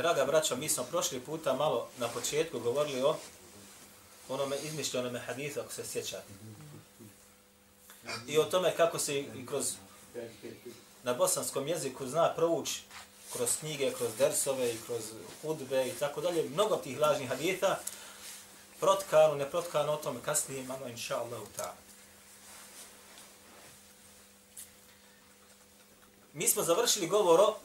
Draga braćo, mi smo prošli puta malo na početku govorili o onome izmišljenome hadithu, ako se sjećate. I o tome kako se i kroz na bosanskom jeziku zna provući kroz knjige, kroz dersove i kroz hudbe i tako dalje. Mnogo tih lažnih haditha protkano, ne protkano, o tome kasnije imamo inša Allah ta. Mi smo završili govor o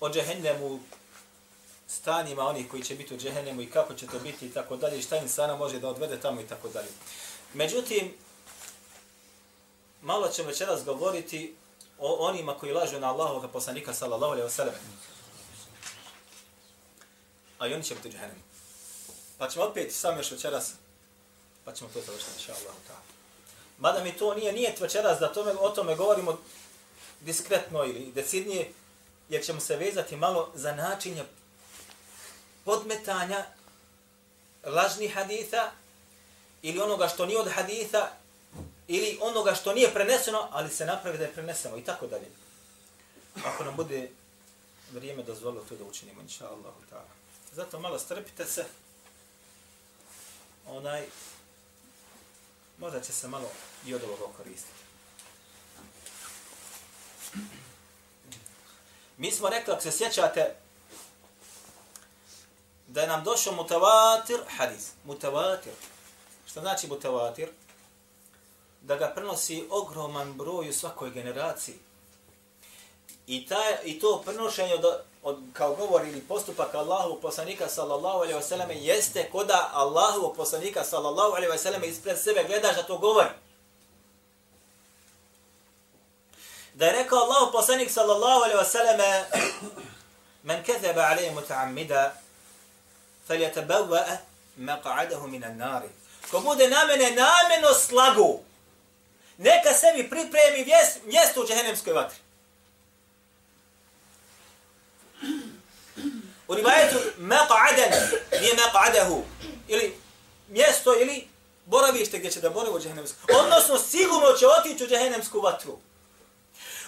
o džehennemu, stanima onih koji će biti u džehennemu i kako će to biti i tako dalje, i šta insana može da odvede tamo i tako dalje. Međutim, malo ćemo večeras govoriti o onima koji lažu na Allahovog poslanika sallallahu alejhi ve sellem. A i oni će biti u džehennemu. Pa ćemo opet sam još večeras, pa ćemo to završiti, inša Allah. Mada mi to nije nijet večeras da tome, o tome govorimo diskretno ili decidnije, jer ćemo se vezati malo za načinje podmetanja lažnih haditha ili onoga što nije od haditha ili onoga što nije preneseno, ali se napravi da je preneseno i tako dalje. Ako nam bude vrijeme dozvolilo to da učinimo, inša Allah. Zato malo strpite se. Onaj, možda će se malo i od ovoga koristiti. Mi smo rekli, ako se sjećate, da je nam došao mutavatir hadis. Mutavatir. Što znači mutavatir? Da ga prenosi ogroman broj u svakoj generaciji. I, taj, i to prenošenje od, od, kao govor ili postupak Allahu poslanika sallallahu alaihi wa sallam jeste koda Allahu poslanika sallallahu alaihi wa sallam ispred sebe gledaš da to govori. Da je rekao Allah poslanik sallallahu alejhi ve selleme men kezeba alejhi mutaammida falyatabawwa maq'adahu minan nari. ko bude na mene nameno slagu neka sebi pripremi mjesto u džehennemskoj vatri u rivajetu maq'adan nije maq'adahu ili mjesto ili boravište gdje će da boravi u džehennemskoj odnosno sigurno će otići u džehennemsku vatru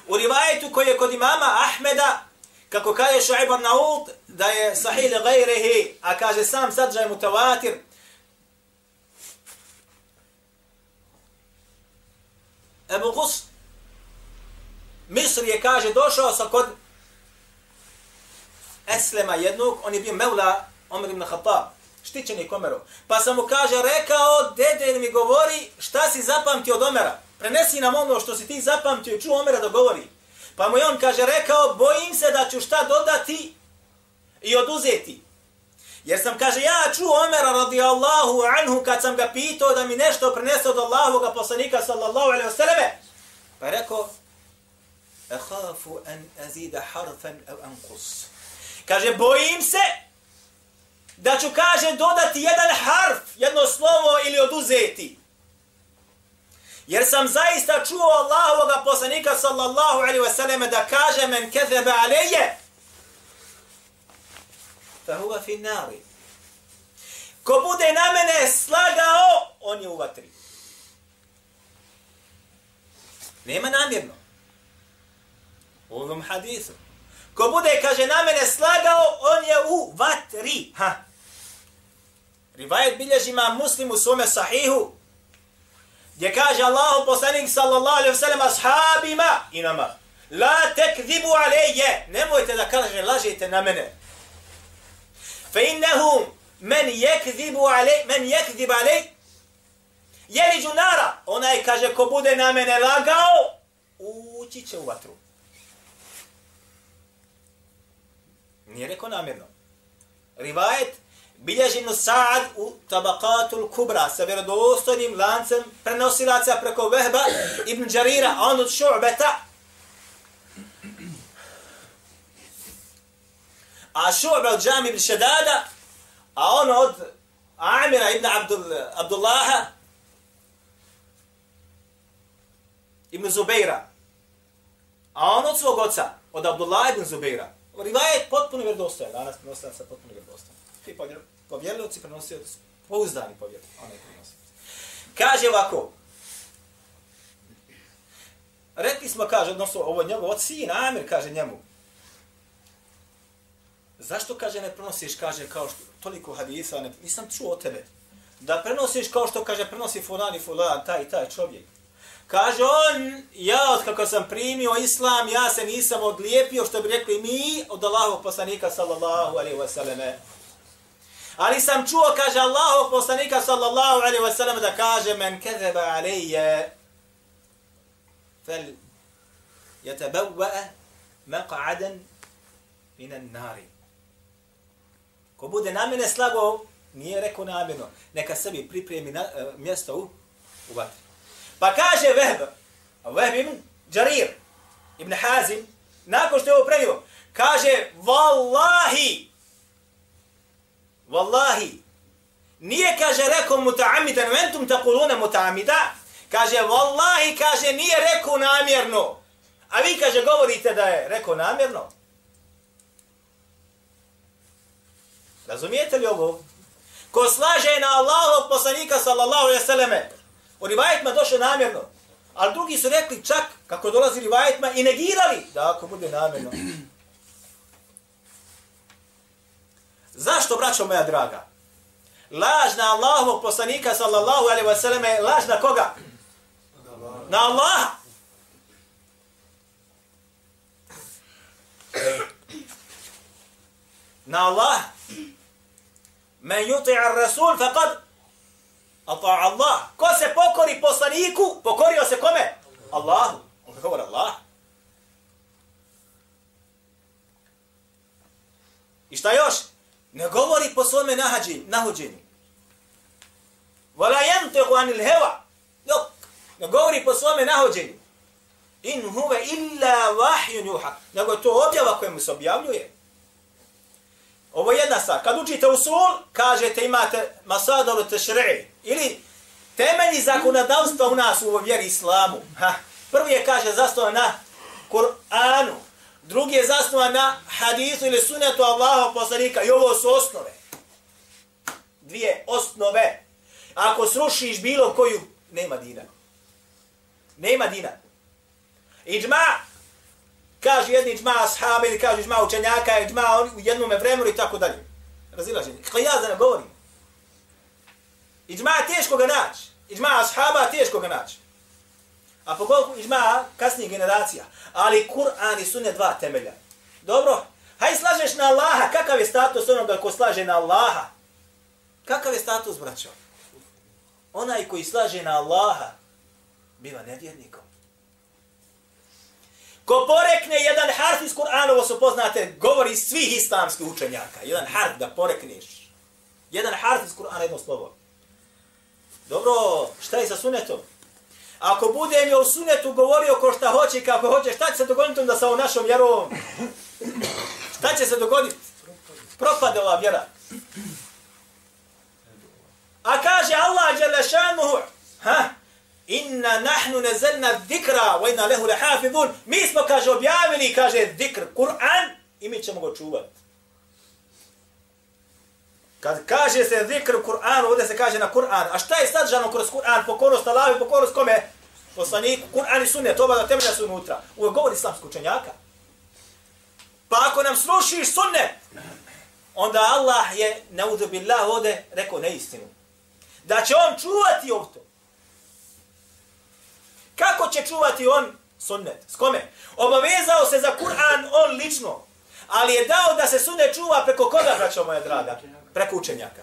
U rivajetu koji je kod imama Ahmeda, kako kaže Šu'ib ibn Naud, da je sahih li gajrehi, a kaže sam sadržaj mutavatir, Ebu Gus, Misr je, kaže, došao sa kod Eslema jednog, on je bio Mevla Omer ibn Khattab, štićenik komeru. Pa sam mu kaže, rekao, dede mi govori, šta si zapamtio od Omera? Prenesi nam ono što si ti zapamtio i čuo Omera da govori. Pa mu on kaže, rekao, bojim se da ću šta dodati i oduzeti. Jer sam, kaže, ja čuo Omera radijallahu anhu kad sam ga pitao da mi nešto prenese od Allahoga poslanika sallallahu alaihi vseleme. Pa je rekao, Ehafu an azida harfan au ankus. Kaže, bojim se da ću, kaže, dodati jedan harf, jedno slovo ili oduzeti. Jer sam zaista čuo Allahovog poslanika sallallahu alaihi wa sallam da kaže men kezebe aleje. Fa huva fi nari. Ko bude na mene slagao, on je u vatri. Nema namjerno. U ovom hadisu. Ko bude, kaže, na mene slagao, on je u vatri. Ha. Rivajet bilježima muslim u svome sahihu, gdje kaže Allahu poslanik sallallahu alaihi wasallam ashabima i nama, la tekzibu alayya nemojte da kaže lažete na mene. Fa innahum men yekzibu alej, men yekzib alej, jeli nara onaj kaže ko bude na mene lagao, ući će u vatru. Nije rekao namjerno. Rivajet, bilježi Ibn Sa'ad u Tabakatul Kubra sa vjerodostojnim lancem prenosilaca preko Vehba Ibn Đarira, a on od Šu'beta. a Šu'be od Džami ibn Šedada, a on od Amira ibn Abdul, Abdullaha ibn Zubeira. A on od svog oca, od Abdullah ibn Zubeira. Rivajet potpuno vjerodostojan, danas prenosilaca potpuno vjerodostojan. Ti povjerljivoci prenosio, pouzdani povjerljivoci, onaj prenosi. Kaže ovako, rekli smo, kaže, odnosno, ovo njegov od sina, Amir, kaže njemu, zašto, kaže, ne prenosiš, kaže, kao što, toliko hadisa, ne, nisam čuo o tebe, da prenosiš kao što, kaže, prenosi fulan i fulan, taj i taj čovjek. Kaže on, ja od kako sam primio islam, ja se nisam odlijepio, što bi rekli mi, od Allahog poslanika, sallallahu alaihi wasallam. Ali sam čuo, kaže Allahov poslanika, sallallahu alaihi wasallam, da kaže, men kezeba alaije, fel jetabawwa maq'adan minan nari. Ko bude na mene slago, nije rekao namjerno, neka sebi pripremi na, uh, mjesto u, u vatri. Pa kaže Vehb, Vehb ibn Jarir, ibn Hazim, nakon što je ovo prenio, kaže, Wallahi, Wallahi, nije, kaže, rekao muta'amidan, ventum takuluna muta'amida, kaže, Wallahi, kaže, nije rekao namjerno, a vi, kaže, govorite da je rekao namjerno. Razumijete li ovo? Ko slaže na Allahov poslanika sallallahu alaihi sallame, u rivajetima došlo namjerno, ali drugi su rekli čak kako dolazi rivajetima i negirali da ako bude namjerno. Zašto, braćo moja draga? Laž na Allahovog poslanika sallallahu alaihi wa sallam je laž na koga? Na Allaha. Na Allaha. Men yuti ar rasul faqad ata Allah. Ko se pokori poslaniku, pokorio se kome? Allahu. On govor Allah. I šta još? Ne govori po svome nahađenju, nahuđenju. Vala yantiqu anil hewa. Dok, ne govori po svome nahođenju. In huve illa vahjun juha. Nego to objava koja mu se objavljuje. Ovo je jedna stvar. Kad učite usul, kažete imate masadalu tešri'i. Ili temelji zakonodavstva u nas u vjeri islamu. Ha. Prvi je, kaže, zasnovan na Kur'anu. Drugi je zasnovan na hadithu ili sunetu Allaha poslanika. I ovo su osnove. Dvije osnove. Ako srušiš bilo koju, nema dina. Nema dina. Iđma, kaže jedni džma ashabi ili kaže džma učenjaka, džma u jednom vremenu i tako dalje. Razilaženje. Kako ja da ne govorim? Iđma teško ga naći. Iđma ashaba teško ga naći. A pogotovo i džma generacija. Ali Kur'an i sunne dva temelja. Dobro? Haj slažeš na Allaha. Kakav je status onoga ko slaže na Allaha? Kakav je status, braćo? Onaj koji slaže na Allaha biva nevjernikom. Ko porekne jedan harf iz Kur'ana, ovo su poznate, govori svih islamskih učenjaka. Jedan harf da porekneš. Jedan harf iz Kur'ana, jedno slovo. Dobro, šta je sa sunetom? Ako bude mi o sunetu govorio ko šta hoće i kako hoće, šta će se dogoditi onda sa ovom našom vjerovom? Šta će se dogoditi? Propade ova vjera. A kaže Allah, Đelešanuhu, ha? Inna nahnu nazelna dhikra wa inna lehu lahafizun. Mi smo kaže objavili kaže dhikr Kur'an i mi ćemo ga čuvati. Kad kaže se zikr Kur'an, ovdje se kaže na Kur'an. A šta je sadržano kroz Kur'an? Pokornost Allahi, pokornost kome? Poslaniku, Kur'an i sunnet, oba da temelja su unutra. Ovo govori islamsko učenjaka. Pa ako nam slušiš sunnet, onda Allah je, naudu billah, ovdje rekao neistinu. Da će on čuvati ovdje. Kako će čuvati on sunnet? S kome? Obavezao se za Kur'an on lično, ali je dao da se sunnet čuva preko koga, braćo moja draga? Preko učenjaka.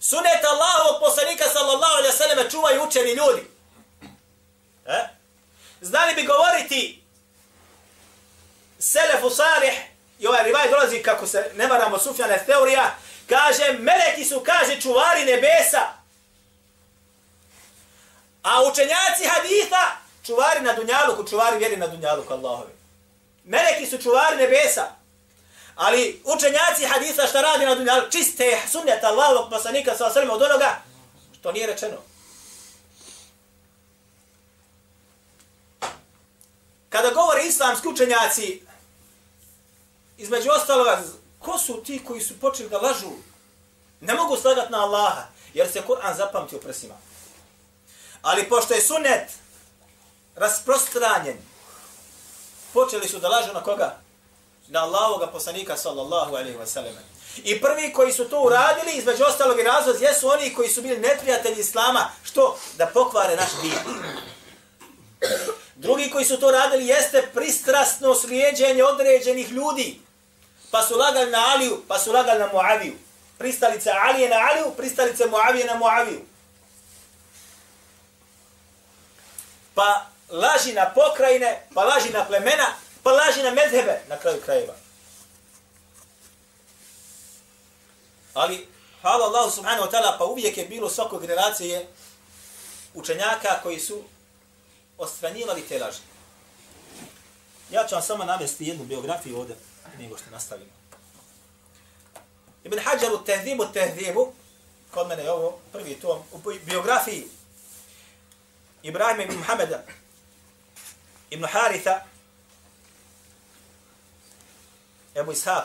Sunet Allahovog poslanika sallallahu alaihi sallam čuvaju učeni ljudi. E? Znali bi govoriti Selefu Salih, i ovaj rivaj dolazi kako se ne varamo Sufjane teorija, kaže, meleki su, kaže, čuvari nebesa, A učenjaci haditha, čuvari na dunjaluku, čuvari vjeri na dunjaluku Allahovi. Meleki su čuvari nebesa. Ali učenjaci hadisa šta radi na dunjalu, čiste sunnet Allahovog poslanika sa osrme od onoga što nije rečeno. Kada govore islamski učenjaci, između ostaloga, ko su ti koji su počeli da lažu? Ne mogu slagati na Allaha, jer se Kur'an zapamtio prsima. Ali pošto je sunnet rasprostranjen, počeli su da lažu na koga? Na Allahoga poslanika sallallahu alaihi wa sallam. I prvi koji su to uradili, između ostalog i razlog, jesu oni koji su bili neprijatelji Islama, što? Da pokvare naš din. Drugi koji su to radili jeste pristrasno slijedjenje određenih ljudi. Pa su lagali na Aliju, pa su lagali na Muaviju. Pristalice Alije na Aliju, pristalice Muavije na Muaviju. Pa laži na pokrajine, pa laži na plemena, pa laži na medhebe na kraju krajeva. Ali, hvala Allahu subhanahu wa ta'ala, pa uvijek je bilo svakog generacije učenjaka koji su ostranjivali te laži. Ja ću vam samo navesti jednu biografiju ovdje, nego što nastavimo. Ibn Hajar u tehdimu tehdimu, kod mene je ovo prvi tom, u biografiji Ibrahim ibn Muhammeda, ibn Haritha, Ebu Ishaq,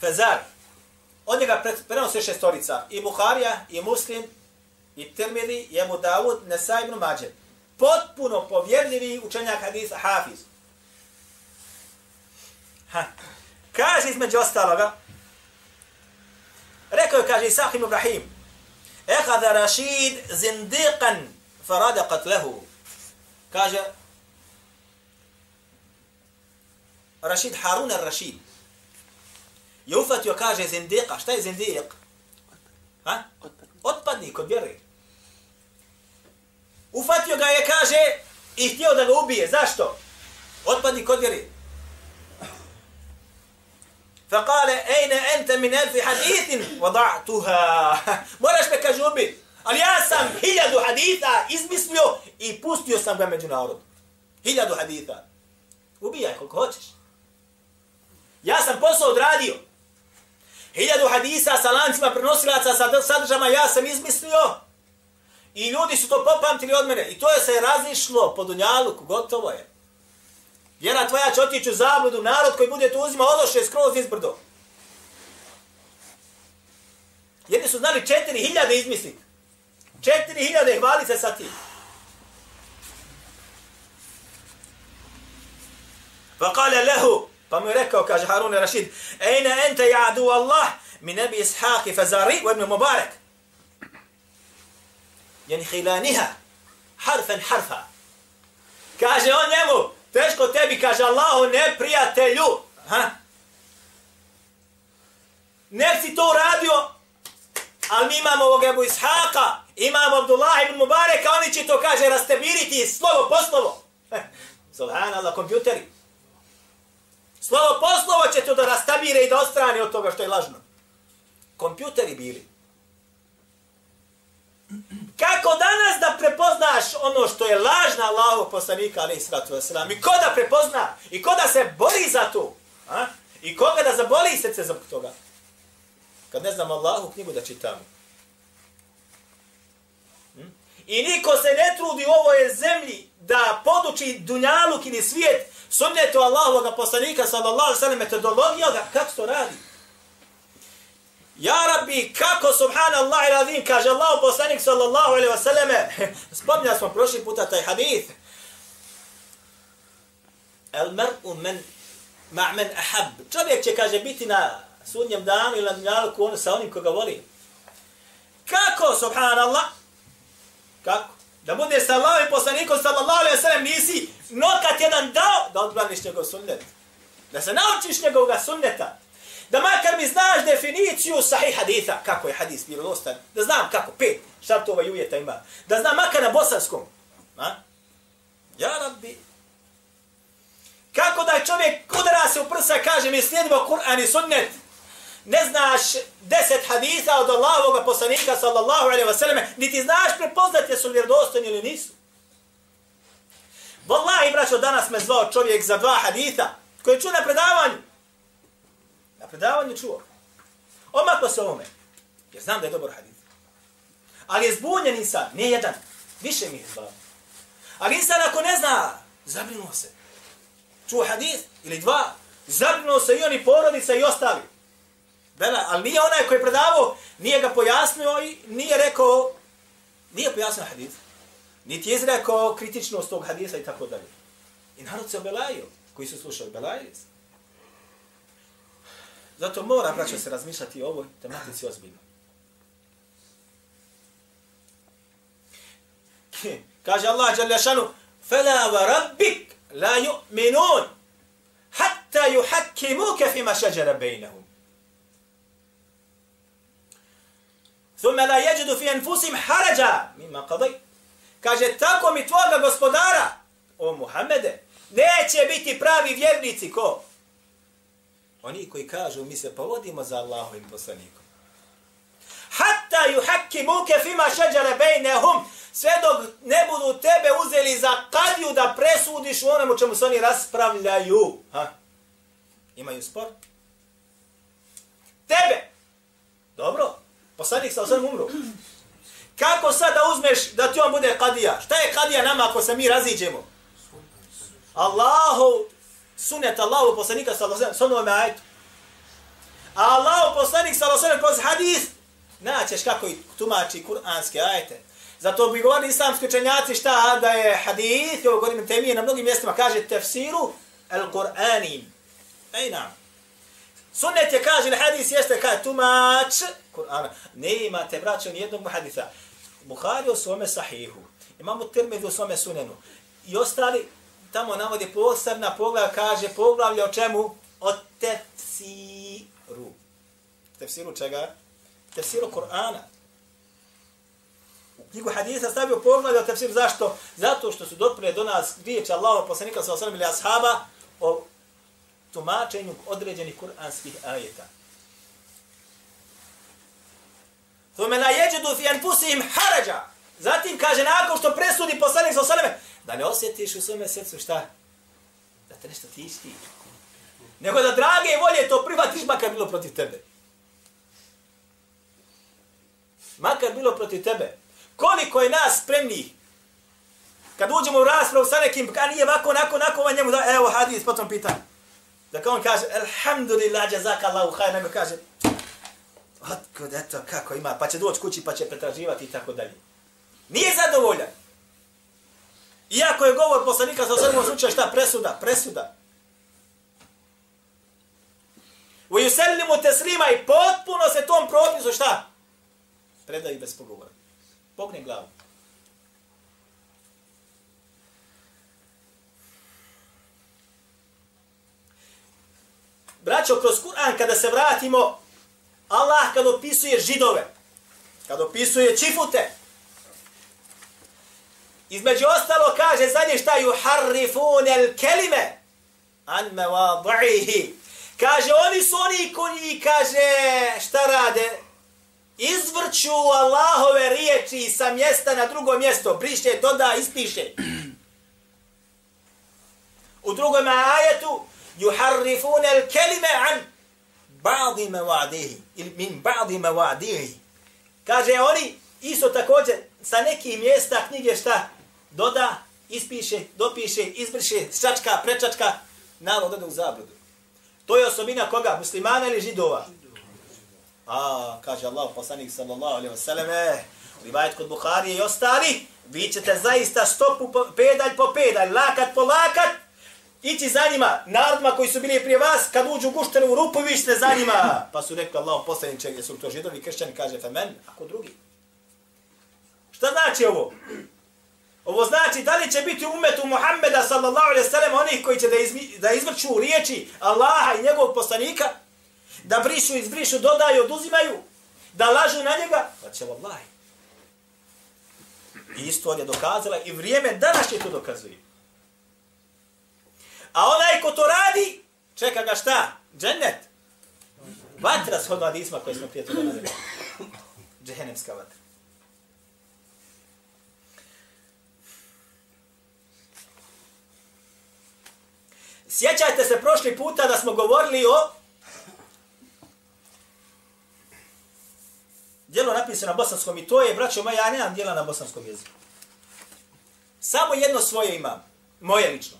Fezar, od njega prenose šestorica, i Buharija, i Muslim, i Tirmidhi, i Ebu Dawud, Nesa ibn Mađe. Potpuno povjerljivi učenjak hadisa, Hafiz. Ha. Kaže između ostaloga, rekao je, kaže Isah ibn Ibrahim, Ehada Rashid zindiqan farada qatlehu. Kaže, Rashid Harun al-Rashid. Je ufatio, kaže, zindiqa. Šta je zindiq? Ha? Otpadnik od vjere. Ufatio ga je, kaže, i htio da ga ubije. Zašto? Otpadnik od vjere. فقال اين انت من الف حديث وضعتها moraš me kaže ubiti ali ja sam hiljadu haditha izmislio i pustio sam ga među narod hiljadu haditha ubijaj koliko hoćeš ja sam posao odradio hiljadu hadisa sa lancima prenosilaca sa sadržama ja sam izmislio i ljudi su to popamtili od mene i to je se razišlo po dunjalu gotovo je Vjera tvoja će otići u zabludu, narod koji bude to uzima odoše skroz izbrdo. Jedni su znali četiri hiljade izmisliti. Četiri hiljade hvali se sa tim. Pa kale lehu, pa mu je rekao, kaže Harun Rashid, Ejna ente ja'du Allah, mi nebi ishaqi fazari u ibn Mubarak. Jeni hilaniha, harfen harfa. Kaže on njemu, Teško tebi, kaže Allah, neprijatelju. Ha? Ne si to uradio, ali mi imamo ovog Ebu Ishaqa, imamo Abdullah ibn Mubareka, oni će to, kaže, rastebiriti slovo po slovo. Subhanallah, kompjuteri. Slovo poslovo će to da rastabire i da ostrane od toga što je lažno. Kompjuteri bili. Kako danas da prepoznaš ono što je lažna Allahov poslanika, ali i sratu wasalam, i ko da prepozna, i ko da se bori za to, a? i koga da zaboli srce za toga, kad ne znam Allahu knjigu da čitamo. Hm? I niko se ne trudi u ovoj zemlji da poduči dunjaluk ili svijet sunnetu Allahovog poslanika, sallallahu sallam, metodologija, kako to radi? Ja rabbi, kako subhanallah i razim, kaže Allah poslanik sallallahu alaihi wasallame, spomnjali smo prošli puta taj hadith. El mer'u men ma'men ahab. Čovjek će, kaže, biti na sudnjem danu ili na dunjalku on, sa onim koga voli. Kako, subhanallah? Kako? Da bude sa Allahom i poslanikom sallallahu alaihi wasallam nisi nokat jedan dao da odbraniš njegov sunnet. Da se naučiš njegovog sunneta. Da makar mi znaš definiciju sahih haditha, kako je hadis bilo dostan, da znam kako, pet šartova i uvjeta ima. Da znam makar na bosanskom. A? Ja rabbi. Kako da čovjek udara se u prsa kaže mi slijedimo Kur'an i sunnet. Ne znaš deset haditha od Allahovog poslanika sallallahu alaihi wa sallam, niti znaš prepoznat jesu vjerodostojni ili nisu. Wallahi, braćo, danas me zvao čovjek za dva haditha koji je čuo na predavanju. Na predavanju čuo. Omako se ovome. Jer znam da je dobar hadith. Ali je zbunjen insan, nije jedan. Više mi je zvao. Ali insan ako ne zna, zabrinuo se. Čuo hadith ili dva, zabrinuo se i oni porodica i ostali. Bela, ali nije onaj koji je predavao, nije ga pojasnio i nije rekao, nije pojasnio hadith. Niti je izrekao kritičnost tog hadisa i tako dalje. I narod se obelaju, koji su slušali, obelaju se. Zato mora, braćo, se razmišljati o ovoj tematici ozbiljno. Kaže Allah, jalla šanu, فَلَا وَرَبِّكْ لَا يُؤْمِنُونَ حَتَّى يُحَكِّمُوكَ فِي مَا شَجَرَ بَيْنَهُمْ thumma la yajidu fi anfusihim haraja mimma qaday kaže tako mi tvoga gospodara o Muhammede neće biti pravi vjernici ko oni koji kažu mi se povodimo za Allahovim poslanikom hatta yuhakkimuka fima shajara bainahum sve dok ne budu tebe uzeli za kadiju da presudiš u onom čemu se oni raspravljaju. Ha? Imaju spor? Tebe! Dobro, poslanik sa osam umru. Kako sad da uzmeš da ti on bude kadija? Šta je kadija nama ako se mi raziđemo? Allahu, sunet Allahu poslanika sallallahu osam, sa sellem, me A Allahu poslanik sallallahu osam kroz hadis naćeš kako i tumači kuranske ajete. Zato bi govorili islamski učenjaci šta da je hadis, ovo govorim temije na mnogim mjestima, kaže tefsiru al-Qur'anim. Ej nam. Sunnet je kaže, hadis jeste kaj tumač Kur'ana. Ne imate, braćo, nijednog hadisa. Buhari u svome sahihu, imamo Tirmidhi u svome sunenu. I ostali, tamo navodi posebna poglavlja, kaže poglavlja o čemu? O tefsiru. Tefsiru čega? Tefsiru Kur'ana. U knjigu hadisa stavio poglavlja o tefsiru. Zašto? Zato što su doprije do nas riječi Allaho poslanika sa osram ili ashaba o tumačenju određenih kur'anskih ajeta. Thume la yajidu fi anfusihim haraja. Zatim kaže nakon što presudi poslanik sa seleme da ne osjetiš u svome srcu šta da te nešto tišti. Nego da drage volje to prihvatiš makar bilo protiv tebe. Makar bilo protiv tebe. Koliko je nas spremni kad uđemo u raspravu sa nekim, a nije ovako, onako, onako, on njemu da, evo, hadis, potom pita. Da kao on kaže, alhamdulillah, jazaka Allahu khair, nego kaže, Otkud, eto, kako ima, pa će doći kući, pa će pretraživati i tako dalje. Nije zadovoljan. Iako je govor poslanika sa osvrmom slučaju šta? Presuda, presuda. U Juselimu teslima i potpuno se tom propisu šta? Predaju bez pogovora. Pogni glavu. Braćo, kroz Kur'an, kada se vratimo, Allah kad opisuje židove, kad opisuje čifute, između ostalo kaže zadnje šta juharrifun el kelime an mevadihi. Kaže, oni su oni koji, kaže, šta rade? Izvrću Allahove riječi sa mjesta na drugo mjesto. Briše, doda, ispiše. U drugom ajetu, yuharrifun el kelime an ba'di mawadihi ili min ba'di mawadihi. Kaže oni isto također sa nekih mjesta knjige šta doda, ispiše, dopiše, izbriše, čačka, prečačka, narod ode u zabludu. To je osobina koga? Muslimana ili židova? A, kaže Allah, poslanik sallallahu alaihi ve selleme eh, rivajt kod Buharije i ostali, vi ćete zaista stopu po, pedalj po pedalj, lakat po lakat, ići za njima, narodima koji su bili prije vas, kad uđu u guštenu rupu, vi ste za njima. Pa su rekli Allah, poslaniče, gdje su to židovi, kršćani, kaže, fe men, ako drugi. Šta znači ovo? Ovo znači da li će biti umetu Muhammeda sallallahu alaihi sallam onih koji će da, izmi, da izvrću riječi Allaha i njegovog poslanika, da brišu, izbrišu, dodaju, oduzimaju, da lažu na njega, pa će Allah. I istorija dokazala i vrijeme danas će to dokazuje. A onaj ko to radi, čeka ga šta? Džennet. Vatra shodno hadisma koje smo prije toga nadali. Džehennemska vatra. Sjećajte se prošli puta da smo govorili o djelo napisano na bosanskom i to je, braćo moja, ja nemam djela na bosanskom jeziku. Samo jedno svoje imam, moje lično.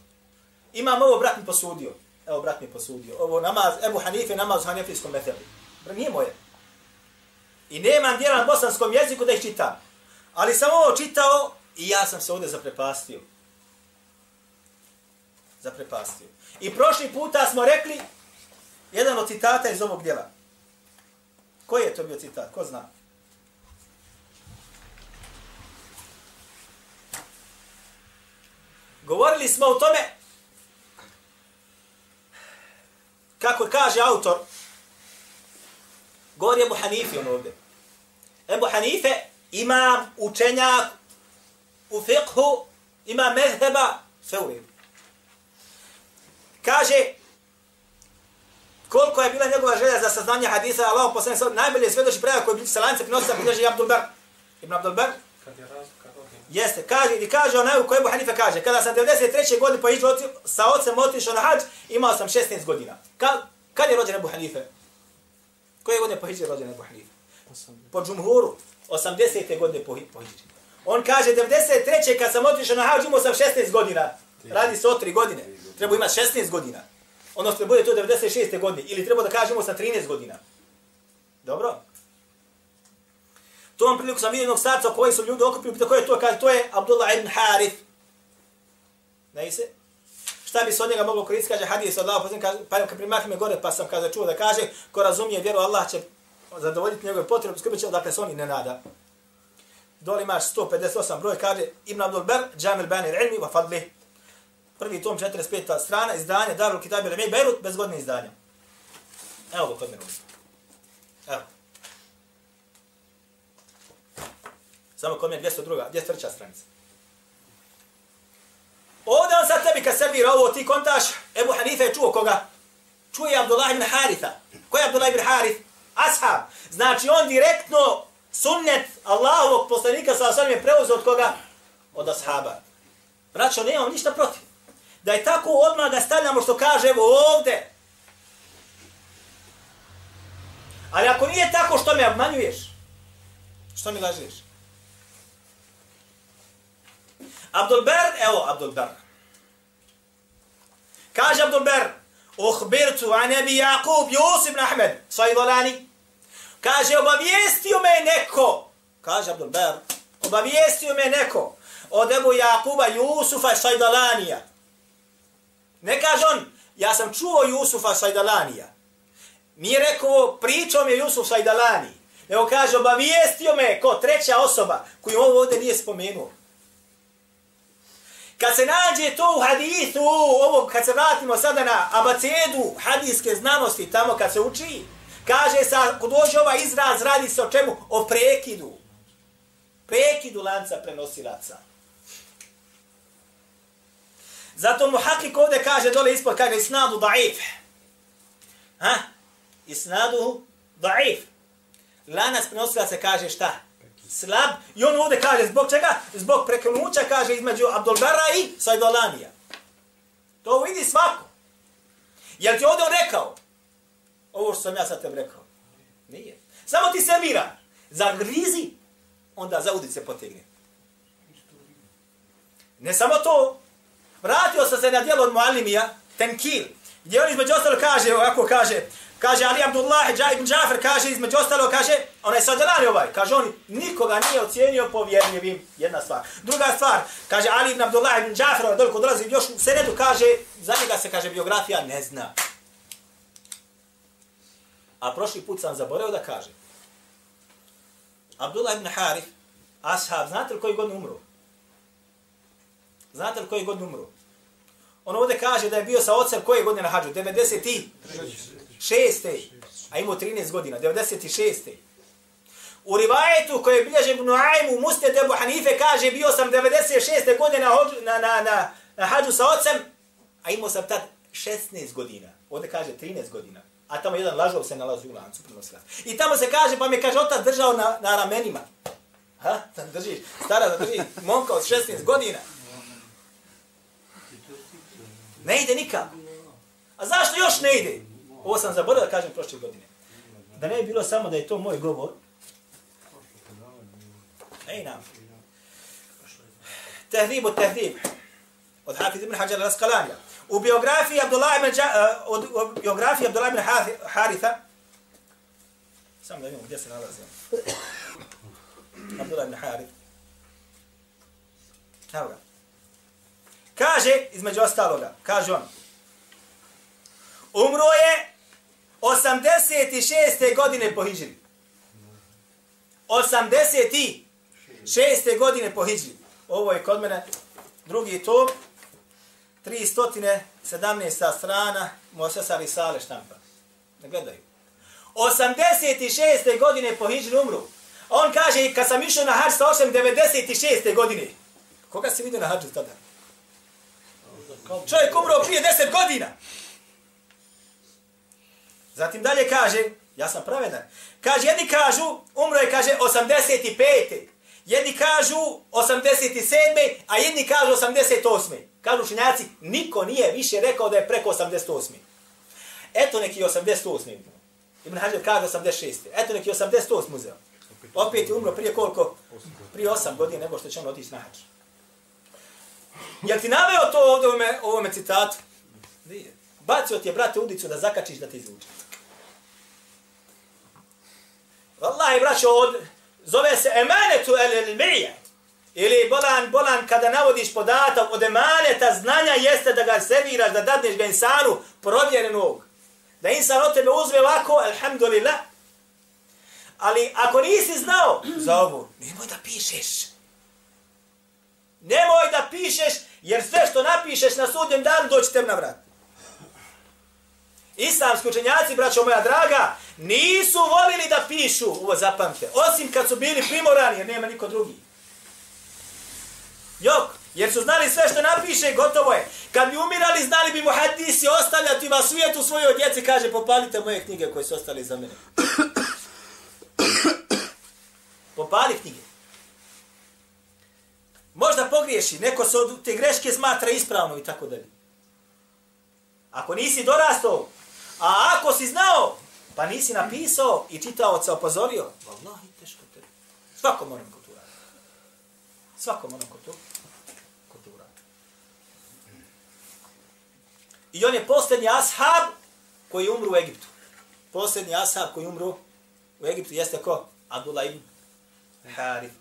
Imam ovo, brat mi posudio. Evo, brat mi posudio. Ovo namaz, Ebu Hanife, namaz u hanefijskom meteru. Nije moje. I nemam djela na bosanskom jeziku da ih čitam. Ali sam ovo čitao i ja sam se ovdje zaprepastio. Zaprepastio. I prošli puta smo rekli jedan od citata iz ovog djela. Koji je to bio citat? Ko zna? Govorili smo o tome kako kaže autor govori Ebu Hanifi on ovdje. Ebu Hanife ima učenjak u fiqhu, ima mezheba, sve u redu. Kaže, koliko je bila njegova želja za saznanje hadisa, Allah poslani sad najbolje svedoči prema koji je sa lance prinosa, bilježi Abdul Bar. Ibn Abdul Bar. Kad je raz, Jeste, kaže, i kaže onaj u kojem Hanife kaže, kada sam 93. godine poišao sa ocem otišao na hađ, imao sam 16 godina. Ka, kad je rođen Ebu Hanife? Koje godine pohiđe rođen Ebu Hanife? Po džumhuru, 80. godine pohiđe. On kaže, 93. kad sam otišao na hađ, imao sam 16 godina. Radi se o 3 godine. Treba imati 16 godina. Odnosno, bude to 96. godine. Ili treba da kažemo sa 13 godina. Dobro? Tom priliku sam vidio jednog starca koji su ljudi okupili, pita ko je to, kaže, to je Abdullah ibn Harith. Ne se? Šta bi se od njega moglo koristiti, kaže, hadis od Allah, pa kad primah me gore, pa sam kaže, čuo da kaže, ko razumije vjeru, Allah će zadovoljiti njegove potrebe, skrbit će, odakle se oni ne nada. Dole imaš 158 broj, kaže, Ibn Abdul Ber, Džamil Banir Ilmi, wa Fadli. Prvi tom, 45. strana, izdanje, Darul Kitab il Beirut, bez godine izdanja. Evo ga kod mene. Evo. Samo kod mene 202. 203. stranica. Ovdje on sad tebi kad servira ovo, ti kontaš, Ebu Hanife je čuo koga? Čuje Abdullah ibn Haritha. Ko je Abdullah ibn Harith? Ashab. Znači on direktno sunnet Allahovog poslanika sa osam je preuzeo od koga? Od ashaba. Braćo, nemam ništa protiv. Da je tako odmah da stavljamo što kaže evo ovde. Ali ako nije tako, što me obmanjuješ? Što mi lažeš? Abdulber, evo Abdulber. Kaže Abdulber, Uhbirtu an Abi Yaqub Yusuf ibn Ahmed, Sajdolani. Kaže, obavijestio me neko. Kaže Abdulber, obavijestio me neko od Ebu Jakuba Jusufa Sajdalanija. Ne kaže on, ja sam čuo Jusufa Sajdalanija. Nije rekao, pričao mi je Jusuf Sajdalani. Nego kaže, obavijestio me ko treća osoba koju ovo ovdje nije spomenuo. Kad se nađe to u hadithu, ovo, kad se vratimo sada na abacedu hadijske znanosti, tamo kad se uči, kaže se, ako dođe ovaj izraz, radi se o čemu? O prekidu. Prekidu lanca prenosilaca. Zato mu hakik ovdje kaže dole ispod, kaže isnadu da'if. Ha? Isnadu da'if. Lanac prenosilaca kaže šta? Slab. I on ovdje kaže, zbog čega? Zbog preklonuća kaže, između Abdulbara i Sajdolanija. To vidi svako. Jel ti ovdje on rekao? Ovo što sam ja sad tebi rekao. Nije. Samo ti servira. Za grizi, onda za udice potegne. Ne samo to. Vratio sam se na dijelo od Mualimija, Tenkil, gdje on između ostalo kaže, ovako kaže, Kaže Ali Abdullah ibn Džafer, kaže između ostalo, kaže, onaj sadjelani ovaj, kaže on nikoga nije ocijenio povjerljivim, jedna stvar. Druga stvar, kaže Ali ibn Abdullah ibn Džafer, ovaj doliko dolazi još u senedu, kaže, za njega se, kaže, biografija ne zna. A prošli put sam zaboravio da kaže, Abdullah ibn Harif, ashab, znate li koji god umro? Znate li koji god umro? On ovdje kaže da je bio sa ocem koje godine na hađu? 90 i? Šeste, a imao 13 godina, 96. U rivajetu koje je bilježen Ibn Ajmu, u Musted Ebu Hanife kaže bio sam 96. godine na, na, na, na, na hađu sa ocem, a imao sam tad 16 godina. Ovdje kaže 13 godina. A tamo jedan lažov se nalazi u lancu. I tamo se kaže, pa mi kaže, otac držao na, na ramenima. Ha? Tam držiš, stara da drži momka od 16 godina. Ne ide nikako. A zašto još ne ide? Ovo sam zaboravio da kažem prošle godine. Da ne bi bilo samo da je to moj govor. Ej nam. Tehribu tehrib. Od Hafiz ibn Hajar al-Asqalanija. U biografiji Abdullah ibn, ja, eh, od, od biografiji Abdullah ibn Haritha, samo da vidimo gdje se nalazi. Abdullah ibn Harith. Evo ga. Kaže, između ostaloga, kaže on, umro je 86. godine po Hidžri. 86. godine po Hidžri. Ovo je kod mene drugi tom, 317. strana, Mosesa Risale štampa. Ne gledaju. 86. godine po Hidžri umru. On kaže, kad sam išao na hađ sa 96. godine. Koga si vidio na hađu tada? Čovjek umro prije 10 godina. Zatim dalje kaže, ja sam pravedan. Kaže, jedni kažu, umro je, kaže, 85. Jedni kažu 87. a jedni kažu 88. Kažu šinjaci, niko nije više rekao da je preko 88. Eto neki 88. Ibn Hajar kaže 86. Eto neki 88 muzeo. Opet je umro prije koliko? Prije 8 godina nego što će on otići na hađ. Jel ti naveo to ovdje u ovome, ovome citatu? Nije. Bacio ti je, brate, udicu da zakačiš da ti izvuče. Wallahi, braćo, od, zove se emanetu el ilmije. Ili bolan, bolan, kada navodiš podatak od emaneta znanja jeste da ga serviraš, da dadneš ga insanu provjerenog. Da insan od tebe uzme ovako, alhamdulillah. Ali ako nisi znao za ovo, nemoj da pišeš. Nemoj da pišeš, jer sve što napišeš na sudnjem danu doći tem na vrat. Islamski učenjaci, braćo moja draga, nisu volili da pišu, ovo zapamte, osim kad su bili primorani, jer nema niko drugi. Jok, jer su znali sve što napiše, gotovo je. Kad bi umirali, znali bi mu hadisi ostavljati vas svijetu svojoj djeci, kaže, popalite moje knjige koje su ostali za mene. Popali knjige. Možda pogriješi, neko se od te greške smatra ispravno i tako dalje. Ako nisi dorastao, a ako si znao, pa nisi napisao i čitao se opozorio, vallahi teško te. Svako moram ko tu radi. Svako moram ko tu, ko to radi. I on je posljednji ashab koji umru u Egiptu. Posljednji ashab koji umru u Egiptu jeste ko? Abdullah ibn Harith.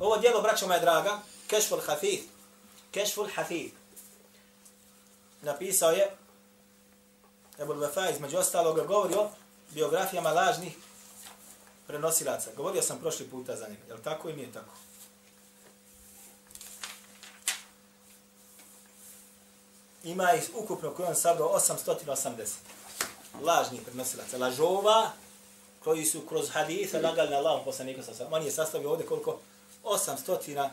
Ovo dijelo, braćo moja draga, Kešful Hafid, Kešful Hafid, napisao je Ebul Vefa, između ostalog, govori o biografijama lažnih prenosilaca. Govorio sam prošli puta za njega, je li tako i nije tako? Ima ih ukupno koji on sabrao 880 lažnih prenosilaca, lažova, koji su kroz hadise lagali na Allahom poslanika sa On je sastavio ovdje koliko? 880.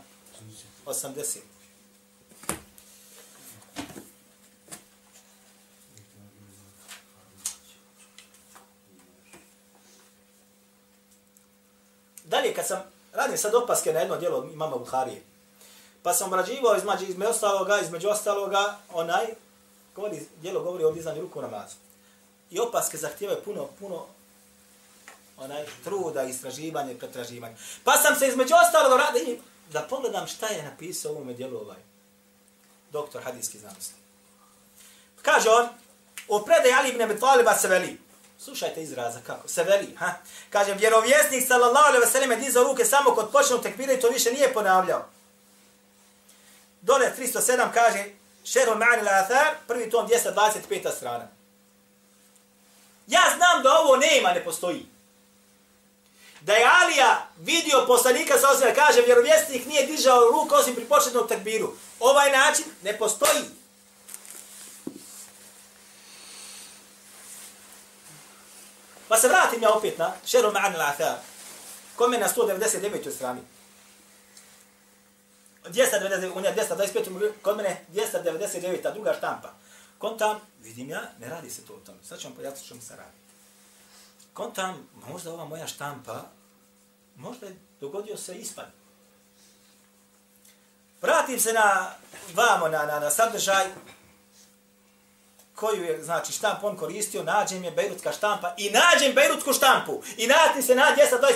Dalje, kad sam radim sad opaske na jedno djelo imama Buharije, pa sam obrađivao između, između ostaloga, između ostaloga, onaj, govori, djelo govori o dizanju ruku namazu. I opaske zahtijevaju puno, puno onaj truda, istraživanje pretraživanje. Pa sam se između ostalog radi da pogledam šta je napisao u ovome dijelu ovaj doktor hadijski znanosti. Kaže on, o predaj Ali ibn Abi Taliba se veli, slušajte izraza kako, se veli, ha? kaže, vjerovjesnik sallallahu alaihi ve sellem je dizao ruke samo kod počnog tekbira i to više nije ponavljao. Dole 307 kaže, šeru ma'ani Athar, prvi tom 225. strana. Ja znam da ovo nema, ne postoji da je Alija vidio poslanika sa osvijem, kaže, vjerovjesnik nije dižao ruku osim pri početnom takbiru. Ovaj način ne postoji. Pa se vratim ja opet na šeru ma'an al-athar. Kome na 199. strani. 299, on je 225, kod mene 299. druga štampa. Kontam, vidim ja, ne radi se to o tome. Sad ću vam pojasniti što mi se radi. Kontam, možda ova moja štampa Možda je dogodio se ispad. Vratim se na vamo, na, na, na sadržaj koju je, znači, štamp on koristio, nađem je bejrutska štampa i nađem bejrutsku štampu i natim se na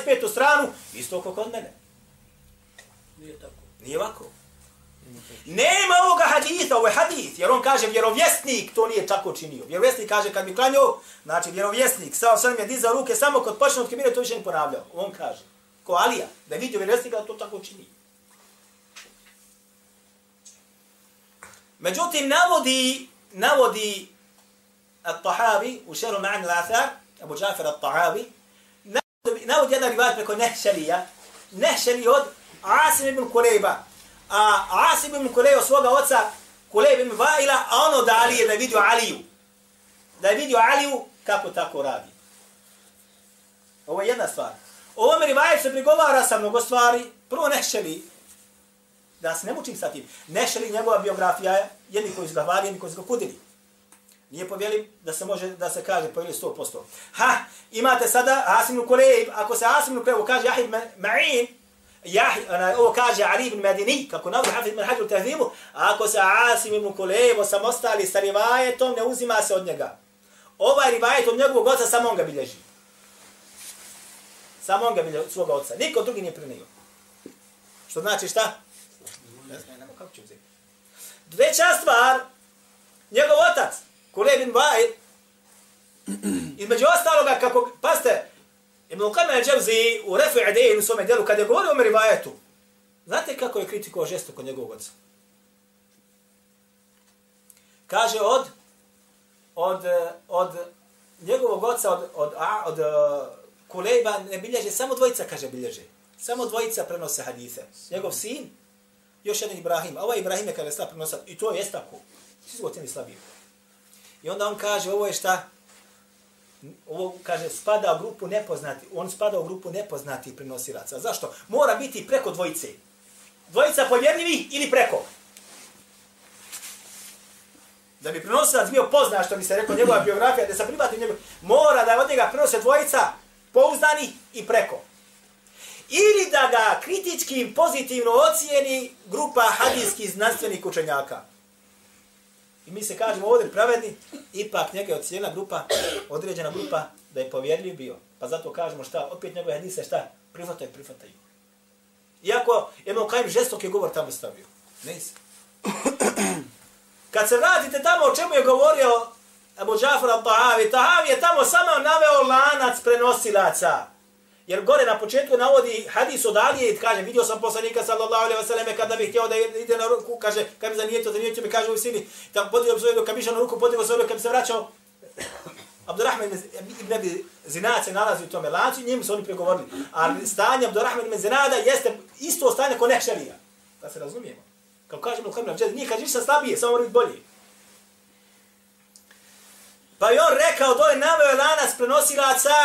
225. stranu, isto oko kod mene. Nije tako. Nije ovako. Nema ovoga haditha, ovo je hadith, jer on kaže vjerovjesnik to nije tako činio. Vjerovjesnik kaže kad mi klanio, znači vjerovjesnik, sao sam je dizao ruke samo kod počne od kemire, to više ne ponavljao. On kaže, ko Alija, da je vidio vjerovjesnika da to tako čini. Međutim, navodi, navodi At-Tahavi u šeru ma'an al-Athar, Abu Jafir At-Tahavi, navodi, navodi jedan rivajt preko Nehšelija, Nehšeli od Asim ibn Kulejba, a Asim ibn Kulejba svoga oca, Kulej ibn Vaila, a ono da Ali je da vidio Aliju. Da je vidio Aliju kako tako radi. Ovo je jedna stvar. Ovo mi rivajt se prigovara sa mnogo stvari. Prvo nešeli, da se ne mučim sa tim. Nešeli njegova biografija je jedni koji su ga hvali, jedni koji su ga kudili. Nije povjeli da se može da se kaže povjeli 100%. Ha, imate sada Asim Nukulejb, ako se Asim Nukulejb kaže Jahid Ma'in, Jahid, ona, ovo kaže Ali ibn Medini, kako navod Hafiz ibn Hađu Tehzimu, ako se Asim ibn Kulejbo sam ostali sa rivajetom, ne uzima se od njega. Ovaj rivajet od njegovog oca samo on ga bilježi. Samo on ga bilježi od svoga oca. Niko drugi nije prinio. Što znači šta? Ne znam, nema kako ću uzeti. Treća stvar, njegov otac, Kule ibn Vajid, između ostaloga, kako, paste, Ibn Qama al-Jawzi u Refu Ideji u svome djelu, kada je govorio o Merivajetu, znate kako je kritikovao žesto kod njegovog oca? Kaže od, od, od njegovog oca, od, od, a, od, uh, Kulejba ne bilježe, samo dvojica kaže bilježe. Samo dvojica prenose hadise. Njegov sin, još jedan Ibrahim. A ovaj Ibrahim je kada slab prenosa, i to je tako. Svi su ocjeni slabiji. I onda on kaže, ovo je šta? Ovo, kaže, spada u grupu nepoznati. On spada u grupu nepoznati prenosilaca. Zašto? Mora biti preko dvojice. Dvojica povjerljivih ili preko. Da bi prenosilac bio pozna, što bi se rekao njegova biografija, da se privati njegov, mora da od njega prenose dvojica pouzdani i preko ili da ga kritički pozitivno ocijeni grupa hadijskih znanstvenih učenjaka. I mi se kažemo ovdje pravedni, ipak njega je ocijena grupa, određena grupa, da je povjerljiv bio. Pa zato kažemo šta, opet njegove hadise šta, prihvataju, prihvataju. Iako Ibn Kajim žestok je govor tamo stavio. Ne se. Kad se vratite tamo o čemu je govorio Abu Džafar al-Tahavi, Tahavi je tamo samo naveo lanac prenosilaca. Jer gore na početku navodi hadis od Alije i kaže, vidio sam poslanika sallallahu alaihi ve selleme kada bih htio da ide na ruku, kaže, kad bi zanijetio, zanijetio mi kaže u sini, da podio bi svojeg išao na ruku, podio svojeg kad bi se vraćao, Abdurrahman ibn Abi Zinad se nalazi u tome lancu i njim su oni pregovorili. Ali stanje Abdurrahman ibn Zinada jeste isto stanje ko nehšarija. Da se razumijemo. Kao kažemo u Hrmina, nije kaže ništa slabije, samo mora biti bolje. Pa je on rekao, dole naveo je lanac prenosilaca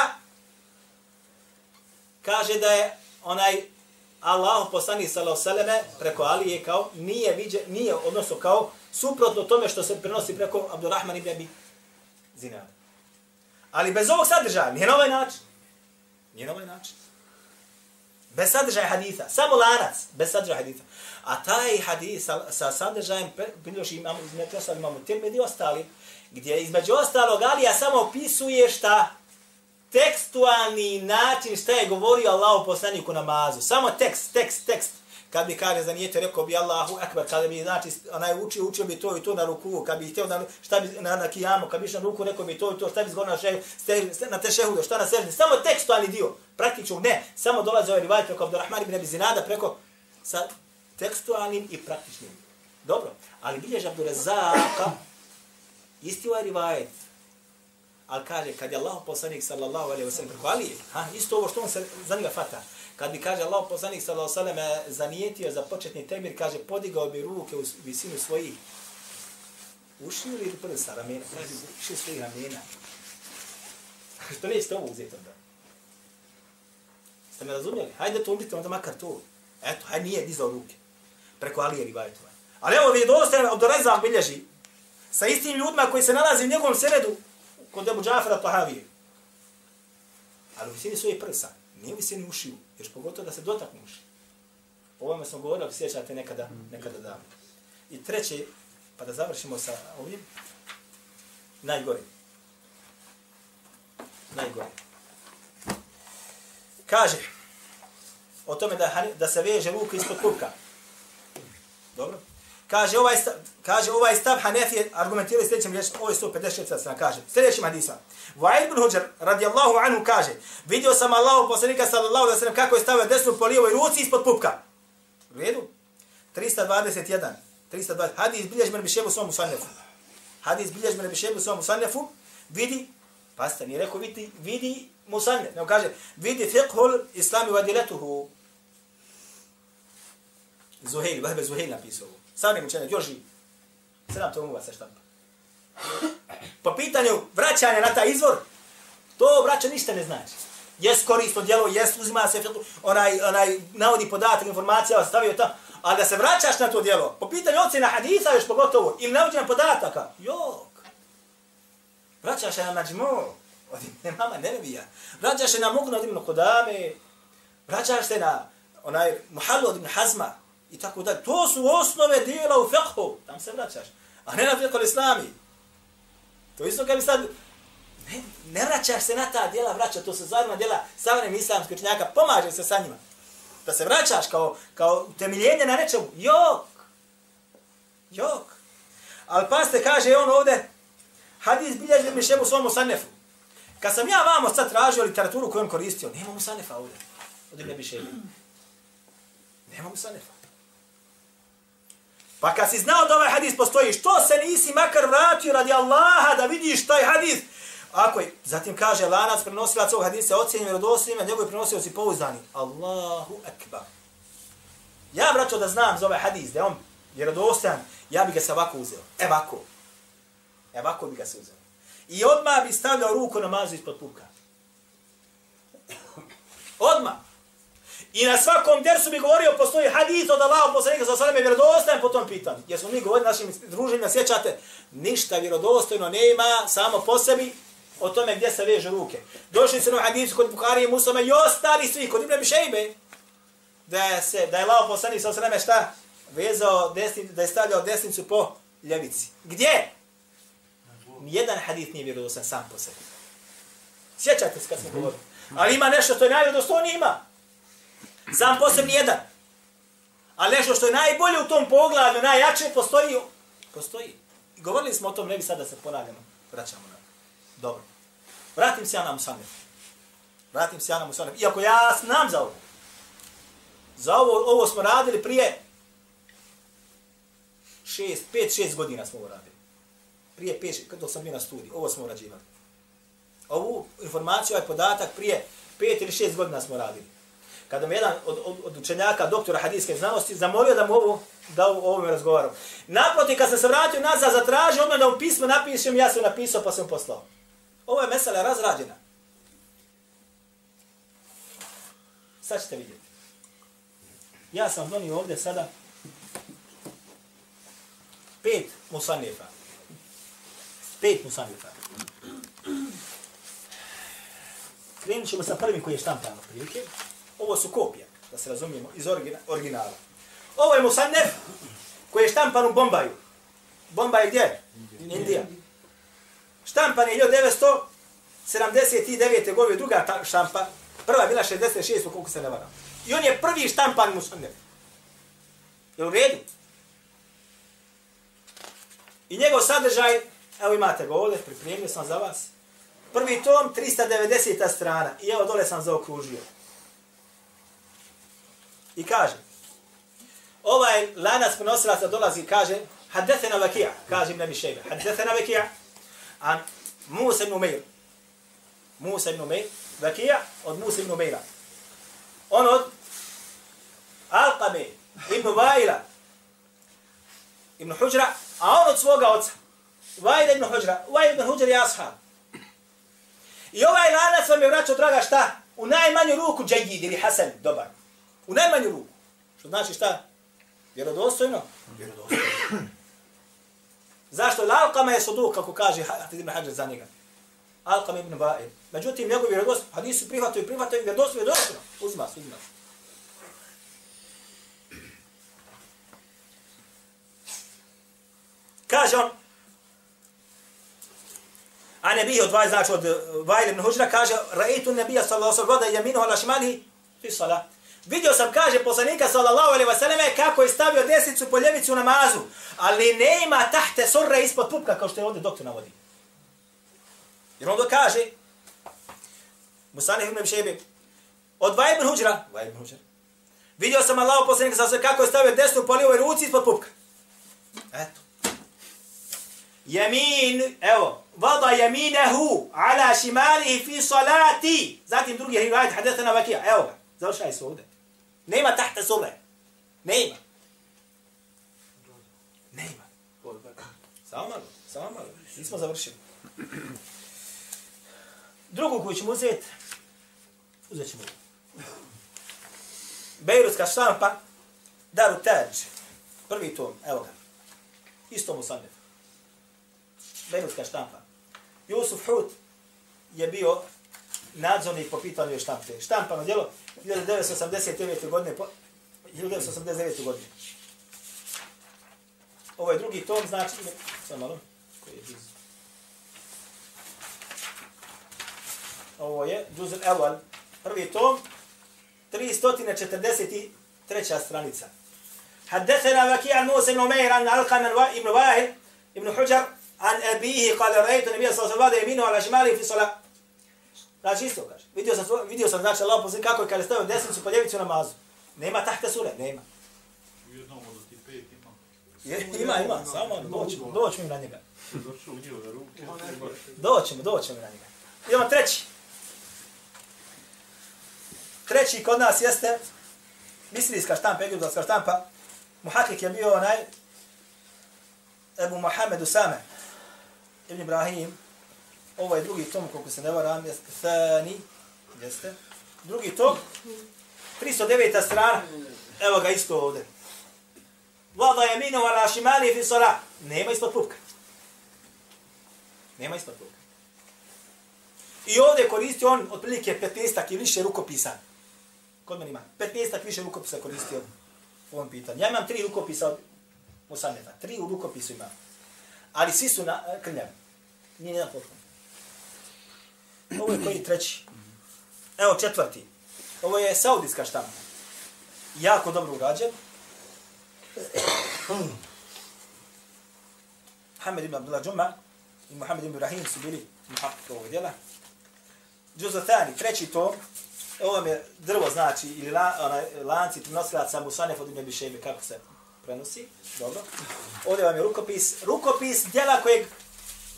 kaže da je onaj Allah poslanik sallallahu alejhi ve preko Alije kao nije viđe nije odnosno kao suprotno tome što se prenosi preko Abdurrahman ibn Abi Zinad. Ali bez ovog sadržaja, nije na ovaj način. Nije na ovaj način. Bez sadržaja haditha, samo lanac, bez sadržaja haditha. A taj hadis sa, sa sadržajem, biljoši imamo, između ostali imamo i ostali, gdje između ostalog Alija samo opisuje šta tekstualni način šta je govorio Allahu poslaniku namazu. Samo tekst, tekst, tekst. Kad bi kaže za nijete, rekao bi Allahu akbar, kada bi znači, onaj učio, učio bi to i to na ruku, kad bi htio na, šta bi na, na kijamu, kad bi na ruku, rekao bi to i to, šta bi zgor na, še, ste, na te šehudu, šta na sežni. Samo tekstualni dio, praktično ne. Samo dolaze ovaj rivaj preko Abdurrahman ibn Abi Zinada, preko sa tekstualnim i praktičnim. Dobro, ali biljež Abdurrazaka, isti ovaj rivajet, Ali kaže, kad je Allah poslanik sallallahu alaihi wa sallam preko Alije, ha, isto ovo što on se za njega fata. Kad bi, kaže, Allah poslanik sallallahu alaihi wa sallam e, zanijetio za početni temir, kaže, podigao bi ruke u visinu svojih ušiju ili prsa ramena, znači, kaže, ušiju svojih ramena. što nećete ovo uzeti onda? Ste me razumjeli? Hajde to umrite onda makar to. Eto, hajde nije dizao ruke. Preko Alije rivajtova. Ali evo, vi dosta Abdurrezak bilježi sa istim ljudima koji se nalazi u njegovom sredu, kod Ebu Džafara Tahavije. Ali u visini svoje prsa, nije u visini ušiju. Još pogotovo da se dotaknuš. O ovome smo govorili, sjećate nekada, nekada davno. I treće, pa da završimo sa ovim, najgori. Najgori. Kaže, o tome da, da se veže ruku ispod pupka. Dobro? Kaže ovaj stav, kaže ovaj stav Hanefije argumentira sljedećim riječima, ovo je 156 strana, kaže, sljedećim hadisma. Wa'id bin Huđar, radijallahu anhu, kaže, vidio sam Allahu poslanika, sallallahu alaihi sallam, kako je stavio desnu po lijevoj ruci ispod pupka. U redu? 321. 320. Hadis bilješ mene bišebu svom musannefu. Hadis bilješ mene bišebu svom musannefu. Vidi, pasta, nije rekao vidi, vidi musannef. Ne kaže, vidi fiqhul islami vadiletuhu. Zuhejl, Vahbe Zuhejl napisao ovo. Savnim učenjak, još živ. Sedam tomova se štampa. Po pitanju vraćanja na taj izvor, to vraća ništa ne znači. Jes korisno djelo, jes uzima se, onaj, onaj navodi podatak, informacija, stavio tamo, ali da se vraćaš na to djelo, po pitanju ocjena hadisa još pogotovo, ili navođenja podataka, jok. Vraćaš se na mađmu, od imama Nervija, Vraćaš se na mugnu od imenu kodame, vraćaš se na onaj muhallu od ibn Hazma, i tako dalje. To su osnove dijela u fiqhu, tam se vraćaš. A ne na fiqhu islami. To isto kad bi sad, ne, ne vraćaš se na ta dijela, vraća, to su zadnja dijela savremenih islamskih učenjaka, pomaže se sa njima. Da se vraćaš kao, kao temeljenje na nečemu, jok. Jok. Ali pa kaže on ovde, hadis bilježi mi šebu svom musanefu. Kad sam ja vamo sad tražio literaturu koju on koristio, nema musanefa ovde. Ovde ne bi šebi. Nema musanefa. Pa kad si znao da ovaj hadis postoji, što se nisi makar vratio radi Allaha da vidiš taj hadis? Ako je, zatim kaže, lanac prenosilac ovog hadisa ocjenjen je njegovi prenosilaci pouzdani. Allahu akbar. Ja, braćo, da znam za ovaj hadis, da je on vjerodostojan, ja bi ga se ovako uzeo. Evako. Evako bi ga se uzeo. I odmah bi stavljao ruku na mazu ispod pupka. Odmah. I na svakom dersu bi govorio, postoji hadis od Allaha poslanika sa sveme vjerodostojan po tom pitanju. Jer smo mi govorili našim druženjima, sjećate, ništa vjerodostojno nema samo po sebi o tome gdje se veže ruke. Došli se na hadisu kod Bukhari i Muslima i ostali svi, kod Ibn Šejbe, da, se, da je Allah poslanik sa sveme šta? Vezao desni, da je stavljao desnicu po ljevici. Gdje? Nijedan hadis nije vjerodostojan sam po sebi. Sjećate se kad smo govorili. Ali ima nešto što je najvjerodostojnije ima. Sam posebni jedan. A nešto što je najbolje u tom poglavlju, najjače, postoji. Postoji. I govorili smo o tom, ne bi sada se ponavljamo. Vraćamo na. Dobro. Vratim se ja na Musanef. Vratim se ja na Musanef. Iako ja znam za ovo. Za ovo, ovo smo radili prije šest, pet, šest godina smo ovo radili. Prije pet, kada sam bio na studiju. Ovo smo urađivali. Ovu informaciju, ovaj podatak prije pet ili šest godina smo radili kada mi jedan od, od, od učenjaka, doktora hadijske znanosti, zamolio da mu ovo, da o ovome razgovaram. Naproti, kad sam se vratio nazad, zatražio odmah da u pismo napišem, ja sam napisao pa sam poslao. Ovo je mesela razrađena. Sad ćete vidjeti. Ja sam donio ovdje sada pet musanjefa. Pet musanjefa. Krenut ćemo sa prvim koji je štampan prilike. Ovo su kopije, da se razumijemo, iz originala. Ovo je Musannef koji je štampan u Bombaju. Bombaj je gdje? Indija. Štampan je 1979. godine, druga ta štampa. Prva je bila 66. koliko se ne varam. I on je prvi štampan Musannef. Je u redu? I njegov sadržaj, evo imate ga ovdje, pripremio sam za vas. Prvi tom, 390. strana. I evo dole sam zaokružio. I kaže, ovaj lanac prenosilaca dolazi i kaže, haddethena vakija, kaže im nebi Šejbe, haddethena vakija, an Musa ibn Umeir, Musa ibn Umeir, vakija od Musa ibn Umeira. On od Alqame ibn Vajla, ibn Huđra, a on od svoga oca, Vajla ibn Huđra, Vajla ibn Huđra je ashab. I ovaj lanac vam je vraćao, draga, šta? U najmanju ruku džajid ili Hasan, dobar. U najmanju ruku. Što znači šta? Vjerodostojno? Vjerodostojno. Zašto? Lalkama je suduk, kako kaže Hatid ibn Hađar za njega. Alqam ibn Ba'ir. Međutim, njegovi vjerodost, hadisu prihvataju i prihvataju vjerodost, vjerodost, uzma se, uzma se. Kaže on, a ne bih odvaj, znači od Vajl ibn Huđra, kaže, raitu nebija sallallahu sallam, vada jaminu ala šimalihi, fi salah. Vidio sam, kaže poslanika sallallahu alaihi wasallam, kako je stavio desnicu po ljevicu u namazu, ali ne ima tahte surre ispod pupka, kao što je ovdje doktor navodi. Jer on kaže, Musanih ibn Abšebi, od Vaj ibn Huđra, Vaj ibn Huđra, vidio sam Allah poslanika sallallahu kako je stavio desnu po lijevoj ruci ispod pupka. Eto. Jemin, evo, vada jeminehu ala šimalihi fi salati. Zatim drugi rivajet hadethana vakija. Evo ga, završaj se ovdje. Nema tahta sube. Nema. Nema. Samo malo, samo malo. Nismo završili. Drugu koju ćemo uzeti, uzet ćemo. Bejrutska štampa, Daru Taj. Prvi tom, evo ga. Isto mu sam Bejrutska štampa. Jusuf Hud je bio nadzornik po pitanju štampe. Štampano djelo 1989. godine, 1989. godine. Ovo je drugi tom, znači, samo malo, koji je blizu. Ovo je Džuzel Elwal, prvi tom, 343. stranica. حدثنا وكيع موسى بن عمير عن علقمة ابن واهل ابن حجر عن أبيه قال رأيت النبي صلى الله عليه وسلم يمينه على شماله في صلاة Znači isto kaže. Vidio sam, vidio sam znači Allah pozivio kako je kada stavio desnicu po ljevicu namazu. Nema tahta sure, nema. Je, ima, ima, samo doćemo, doćemo na njega. Doćemo, doćemo na njega. Idemo treći. Treći kod nas jeste Misrijska štampa, Egiptovska štampa. Muhakik je bio onaj Ebu Mohamed Usame, Ibn Ibrahim, ovaj drugi tom, koliko se ne varam, jeste Thani, jeste. Drugi tom, 309. strana, evo ga isto ovdje. Vada je minu ala šimali fi sala. Nema ispod pupka. Nema ispod pupka. I ovdje koristi on otprilike 15 i više rukopisa. Kod meni ima 15 više rukopisa koristio u ovom pitanju. Ja imam tri rukopisa od Musaneta. Tri u rukopisu imam. Ali svi su na krnjavi. Nije jedan potpuno. Ovo je koji treći. Evo četvrti. Ovo je saudijska štampa. Jako dobro urađen. Muhammed hmm. ibn Abdullah Džuma i Muhammed ibn Ibrahim su bili muhakkik ovog djela. Džuzathani, treći tom, ovo vam je drvo, znači, ili la, onaj, lanci prinosilaca Musanef od Ibn Bišejbe, kako se prenosi, dobro. Ovdje vam je rukopis, rukopis djela kojeg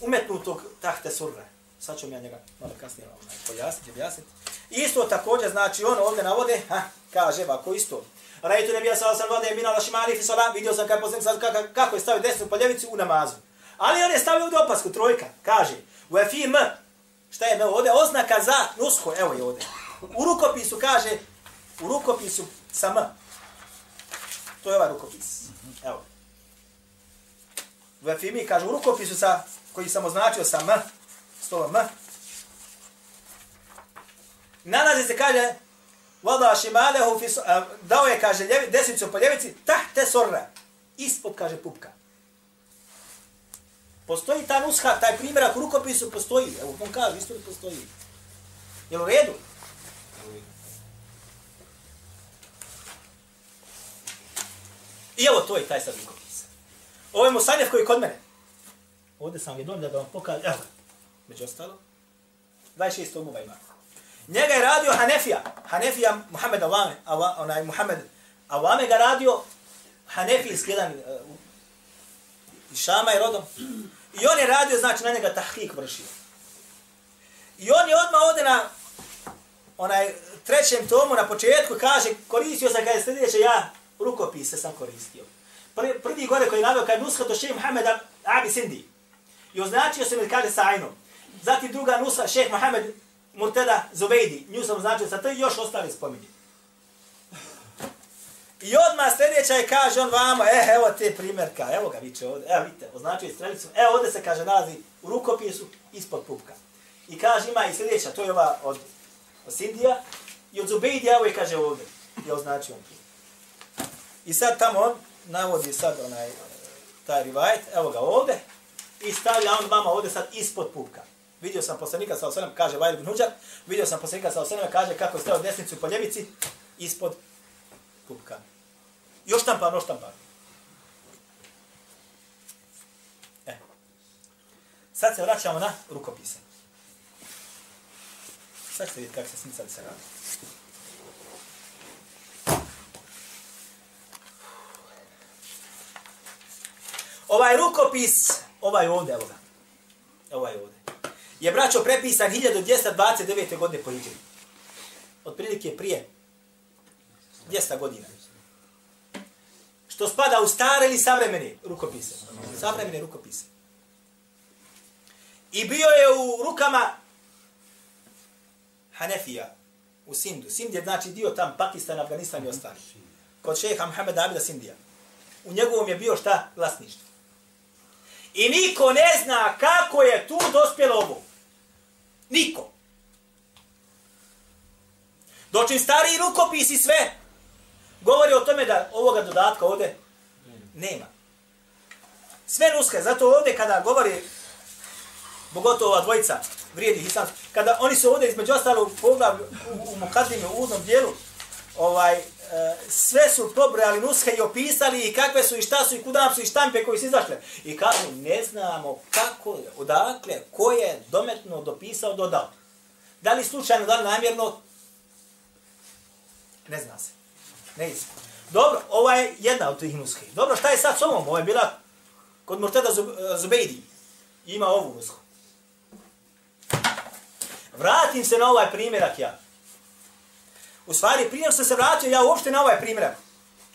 umetnutog tahte surre. Sad ću ja njega malo kasnije ovaj, pojasniti, objasniti. Isto također, znači, on ovdje navode, ha, kaže, ovako isto. Rajtu nebija sa osam vode, mina la šimali fi sola, vidio sam kako, sad, kako, kako je stavio desnu pa poljevicu u namazu. Ali on je stavio ovdje opasku, trojka, kaže, u efim, šta je ovdje, oznaka za nusko, evo je ovdje. U rukopisu kaže, u rukopisu sa m. To je ovaj rukopis. Evo. U efimi kaže, u rukopisu sa, koji sam označio sa m, slova m, nalazi se, kaže, Vada šimalehu dao je, kaže, ljevi, desnicu po ljevici, tahte sorra. Ispod, kaže, pupka. Postoji ta nusha, taj primjerak u rukopisu postoji. Evo, on kaže, isto li postoji. Je u redu? I evo, to je taj sad rukopis. Ovo je Musanjev koji je kod mene. Ovdje sam je donio da vam pokažem. Evo, među ostalo. 26 tomova ima. Njega je radio Hanefija. Hanefija Muhammed Awame. Awa, onaj Muhammed Awame ga radio Hanefijski jedan uh, Šama je rodom. I on je radio, znači, na njega tahkik vršio. I on je odmah ovdje na onaj trećem tomu na početku kaže koristio sam kada sljedeće ja rukopise sam koristio. Prvi, prvi gore koji je navio kaže nuska to še Muhammed Abi Sindi. I označio sam ili kaže sa ajnom. Zatim druga nusa šehe Muhammed Murtada Zubejdi, nju sam značio sa to još ostali spominje. I odmah sljedeća je kaže on vamo, e, evo te primjerka, evo ga viče ovdje, evo vidite, označuje strelicu, evo ovdje se kaže nalazi u rukopisu ispod pupka. I kaže, ima i sljedeća, to je ova od, od Sindija, i od Zubejdija, evo je kaže ovdje. Je označio on I sad tamo on navodi sad onaj, taj rivajet, evo ga ovdje, i stavlja on vama ovdje sad ispod pupka. Vidio sam poslanika sa osanem, kaže Vajl ibn Huđar, vidio sam poslanika sa osanem, kaže kako je desnicu po ljevici, ispod pupka. Još tam još tam E. Sad se vraćamo na rukopise. Sad ćete vidjeti kako se smicali se radi. Ovaj rukopis, ovaj ovdje, evo ga. Ovaj ovdje. Je braćo prepisan 1229. godine po Iđeri. Otprilike prije 200 godina. Što spada u stare ili savremene rukopise? Savremene rukopise. I bio je u rukama Hanefija u Sindu. Sind je znači dio tam Pakistan, Afganistan i ostali. Kod šeha Muhammeda Abida Sindija. U njegovom je bio šta? Vlasništvo. I niko ne zna kako je tu dospjelo ovo. Niko. Dočin stari rukopisi sve govori o tome da ovoga dodatka ovde nema. Sve nuske, zato ovde kada govori pogotovo ova dvojica vrijedi islam, kada oni su ovde između ostalo u poglavlju, u, u Mokadime, u udnom dijelu, ovaj, sve su pobrojali nuske i opisali i kakve su i šta su i kuda su i štampe koji su izašle. I kažu, ne znamo kako, odakle, ko je dometno dopisao, dodao. Da li slučajno, da li namjerno, ne zna se. Ne izme. Dobro, ova je jedna od tih nuske. Dobro, šta je sad s ovom? Ova je bila kod Murtada Zubejdi. Ima ovu nusku. Vratim se na ovaj primjerak ja. U stvari, prije sam se vratio ja uopšte na ovaj primjerak.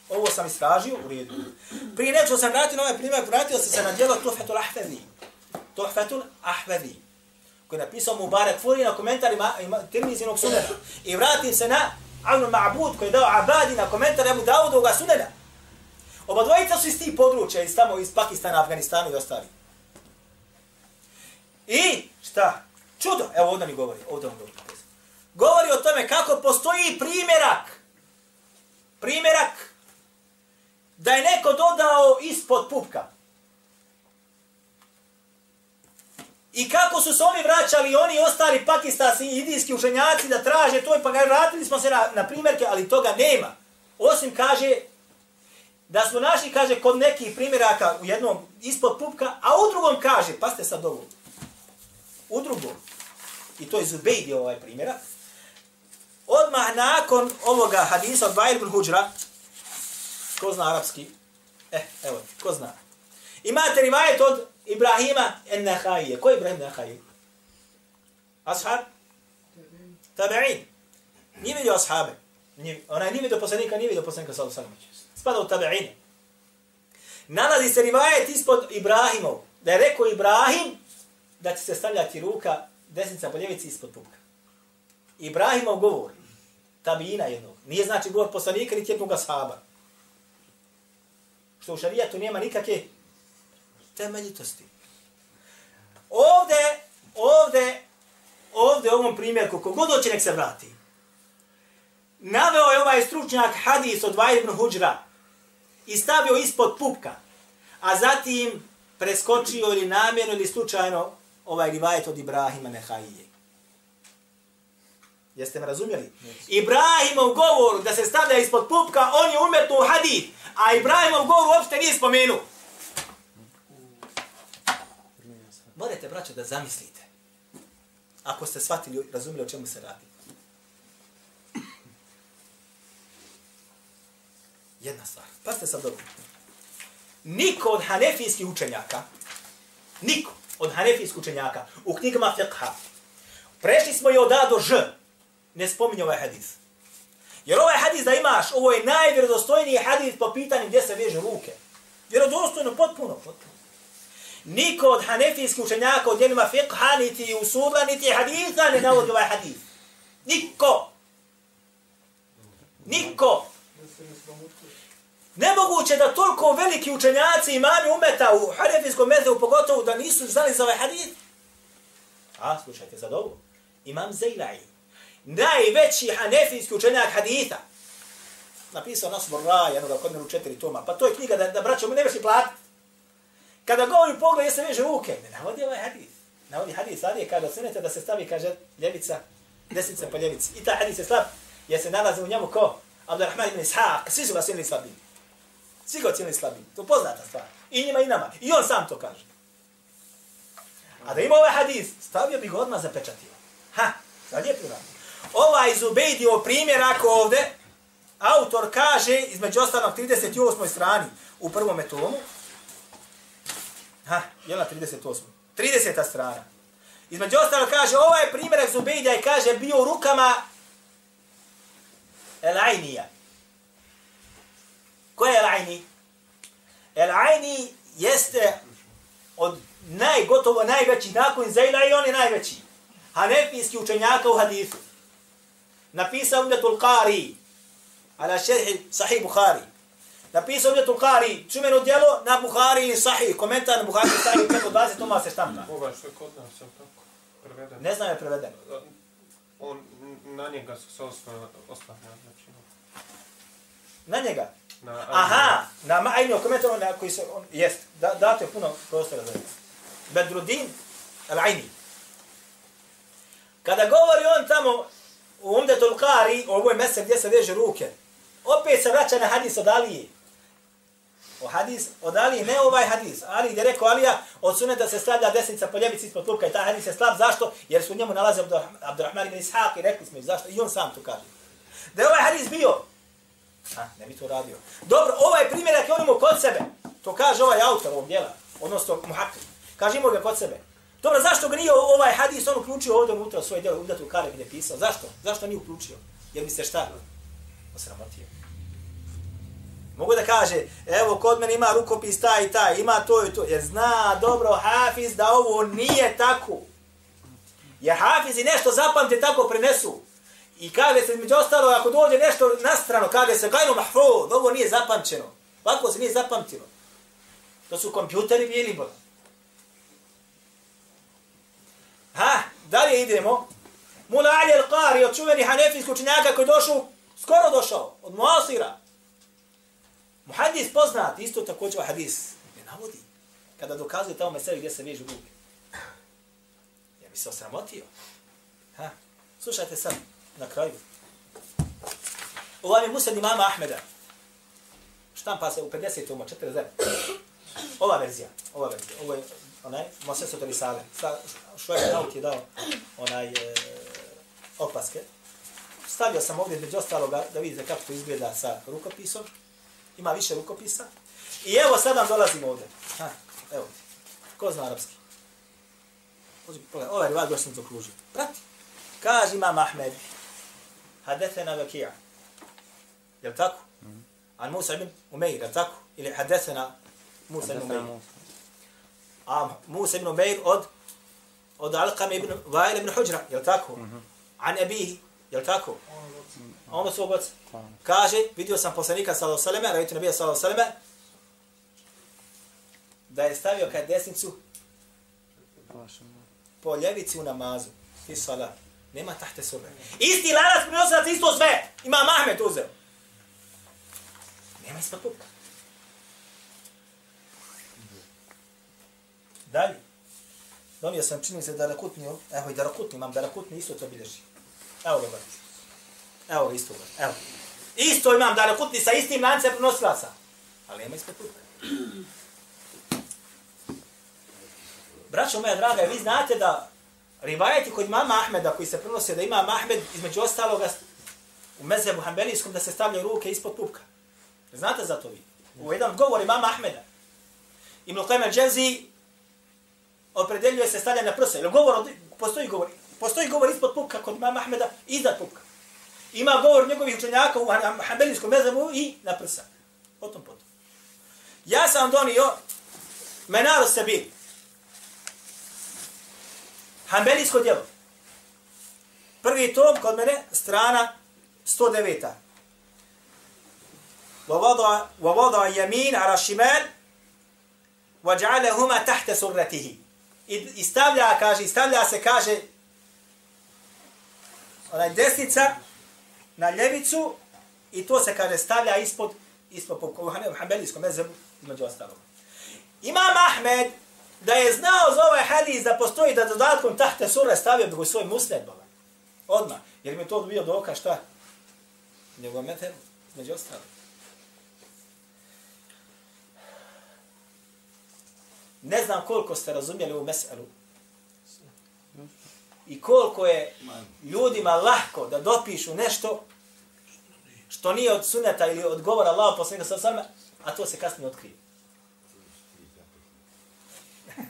Ovo sam istražio, u redu. Prije nešto sam vratio na ovaj primjerak, vratio sam se na djelo Tuhfetul Ahvedi. Tuhfetul Ahvedi. Koji je napisao Mubarak Furi na komentarima Tirmizinog sunera. I vratim se na Avnu Ma'bud koji je dao Abadi na komentar Ebu Daudoga sunena. Oba dvojica su iz tih područja, iz tamo, iz Pakistana, Afganistanu i ostali. I šta? Čudo, evo ovdje mi govori, ovdje vam govori. Govori o tome kako postoji primjerak. Primjerak da je neko dodao ispod pupka. I kako su se oni vraćali, oni ostali pakistanski i indijski učenjaci da traže to, pa ga vratili smo se na, na primjerke, ali toga nema. Osim kaže, da smo našli, kaže, kod nekih primjeraka u jednom ispod pupka, a u drugom kaže, pa ste sad ovo, u drugom, i to je Zubejdi ovaj primjerak, odmah nakon ovoga hadisa od Bajr ibn Huđra, ko zna arapski? Eh, evo, ko zna? Imate rivajet od Ibrahima en-Nahajije. Ko je Ibrahim en-Nahajije? Ashab? Tabe'in. Nije vidio ashabe. Ona nije vidio poslanika, nije vidio poslanika sallahu sallam. Spada u tabe'ine. Nalazi se rivajet ispod Ibrahimov. Da je rekao Ibrahim da će se stavljati ruka desnica po ljevici ispod pupka. Ibrahimov govor. tabina jednog. Nije znači govor poslanika, niti jednog ashaba. Što u šarijatu nema nikakve temeljitosti. Ovde, ovde, ovde u ovom primjerku, kogod hoće nek se vrati, naveo je ovaj stručnjak hadis od Vajr ibn Huđra i stavio ispod pupka, a zatim preskočio ili namjerno ili slučajno ovaj rivajet od Ibrahima Nehajije. Jeste me razumjeli? Yes. Ibrahimov govor da se stavlja ispod pupka, on je umetno u hadith, a Ibrahimov govor uopšte nije spomenuo. morate, braćo, da zamislite. Ako ste shvatili, razumjeli o čemu se radi. Jedna stvar. Pa ste sad dobro. Niko od hanefijskih učenjaka, niko od hanefijskih učenjaka u knjigama fiqha, prešli smo i od A do Ž, ne spominje ovaj hadis. Jer ovaj hadis da imaš, ovo je najvjerodostojniji hadis po pitanju gdje se veže ruke. Vjerodostojno, potpuno, potpuno. Niko od hanefijskih učenjaka od djelima fiqha, niti usula, niti haditha ne navodi ovaj hadis. Niko. Niko. Nemoguće da toliko veliki učenjaci imami umeta u hanefijskom mezevu, pogotovo da nisu znali za ovaj hadis. A, slušajte sad ovo. Imam Zejla'i. Najveći hanefijski učenjak haditha. Napisao nas Borra, jednoga kod mene u četiri toma. Pa to je knjiga da, da braćo, mu ne veš platiti. Kada govori pogled, se veže ruke. Ne navodi ovaj hadith. Navodi hadith, ali je kada sunete da se stavi, kaže, ljevica, desnica po ljevici. I ta hadis je slab, jer se nalazi u njemu ko? Abdurrahman ibn Ishaq. Svi su ga cijenili slabim. Svi ga cijenili slabim. To poznata stvar. I njima i nama. I on sam to kaže. A da ima ovaj hadis, stavio bi ga odmah zapečatio. Ha, sad je Ovaj Ovaj primjer ako ovde, autor kaže, između ostalog 38. strani, u prvom tomu, ha, je na 38. 30. strana. Između ostalog kaže, ovaj primjerak Zubejdija i kaže, bio u rukama Elajnija. Ko je Elajni? Aini? Aini jeste od najgotovo najveći nakon Zajla i on je najveći. Hanefijski učenjaka u hadisu. Napisao Umdetul Qari, ala šerhi sahih Bukhari. Napisao Umdetul Qari, čumeno djelo na Bukhari i sahih, komentar na Bukhari i sahih, preko 20 toma se štampa. Ovaj što je kod nas, je tako? Preveden. Ne znam je preveden. On, na njega su se oslanja, znači. Na njega? Na, Aha, na ma ajni komentaru na koji se on jest. Da date puno prostora za njega. Bedruddin al-Aini. Kada govori on tamo u Umdetul Qari, je ovoj mese gdje se veže ruke, opet se vraća na hadis od Alije. O hadis od Alije, ne ovaj hadis. Ali gdje rekao Alija, od suneta se stavlja desnica po ljevici ispod lupka i ta hadis je slab. Zašto? Jer su u njemu nalaze Abdurrahman ibn Ishaq i rekli smo zašto. I on sam to kaže. Da je ovaj hadis bio, a, ne bi to radio. Dobro, ovaj primjerak je onimo kod sebe. To kaže ovaj autor ovog djela, odnosno muhakir. Kažimo ga kod sebe. Dobro, zašto ga nije ovaj hadis on uključio ovdje unutra svoje djelo, datu kare gdje je pisao? Zašto? Zašto nije uključio? Jer mi se šta? Osramotio. Mogu da kaže, evo, kod mene ima rukopis taj i taj, ima to i to. Jer zna dobro Hafiz da ovo nije tako. Jer Hafiz nešto zapamte tako prenesu. I kaže se, među ostalo, ako dođe nešto na stranu, kaže se, gajno mahfud, ovo nije zapamćeno. Ovako se nije zapamtilo. To su kompjuteri bili, bola. Ha, dalje idemo. Mula Ali al-Qari, od čuveni hanefijski učenjaka koji došao, skoro došao, od Muasira. Muhadis poznat, isto također ovaj hadis, ne navodi, kada dokazuje tamo meseli gdje se vežu gubi. Ja bi se osramotio. Ha, slušajte sad, na kraju. Ovo je Musad imama Ahmeda. Štampa se u 50. tomo, 40. Ova verzija, ova verzija, ovo je onaj, Moses od Risale. Sa Švajka Naut je dao onaj e, opaske. Stavio sam ovdje među ostaloga da vidite kako to izgleda sa rukopisom. Ima više rukopisa. I evo sad nam dolazimo ovdje. Ha, evo. Ko zna arapski? Ovaj rivad sam zakružio. Prati. Kaže imam Ahmed. Hadethena Vakija. Jel tako? An Musa ibn Umeir, jel tako? Ili hadethena Musa ibn Umeir. A Musa ibn Umeir od od Alqam ibn Vail ibn Hujra, jel tako? An Abihi, jel tako? Ono svog oca. Kaže, vidio sam poslanika sallahu sallam, rajtu nabija sallahu sallam, da je stavio kad desnicu po ljevici u namazu. Fi salat. Nema tahte surre. Isti lanac prinosilac isto sve. Ima Mahmed uzeo. Nema ispod pupka. Dalje. Donio sam čini se da rakutni, evo i da rakutni, imam da rakutni isto to bilježi. Evo ga brate. Evo ga isto ga. Evo. Isto imam da rakutni sa istim lancem prinosilaca. Ali nema ispod puta. Braćo moja draga, vi znate da rivajeti kod mama Ahmeda koji se prenose da ima Ahmed između ostaloga u mezebu hanbelijskom da se stavljaju ruke ispod pupka. Znate za to vi? U jedan govor imama Ahmeda. Ibn Qayyim al-Jawzi opredeljuje se stavljanje na prsa. Ili govor, postoji govor, postoji govor ispod pupka kod imama Ahmeda iznad pupka. Ima govor njegovih učenjaka u hambelijskom mezebu i na prsa. Potom, potom. Ja sam donio Menaru Sabir. Hanbelijsko djelo. Prvi tom kod mene, strana 109. ووضع يمين على الشمال وجعلهما تحت سرته i, i stavlja, kaže, i stavlja se, kaže, onaj desnica na ljevicu i to se, kaže, stavlja ispod, ispod po hanbelijskom mezebu, među ostalog. Imam Ahmed, da je znao za ovaj hadis da postoji da dodatkom tahte sura stavio bi u svoj musned, boga. Odmah. Jer mi to bio dokaz šta? Njegov meter, među ostalog. Ne znam koliko ste razumjeli u meselu. I koliko je ljudima lahko da dopišu nešto što nije od suneta ili od govora Allah posljednika sa same, a to se kasnije otkrije.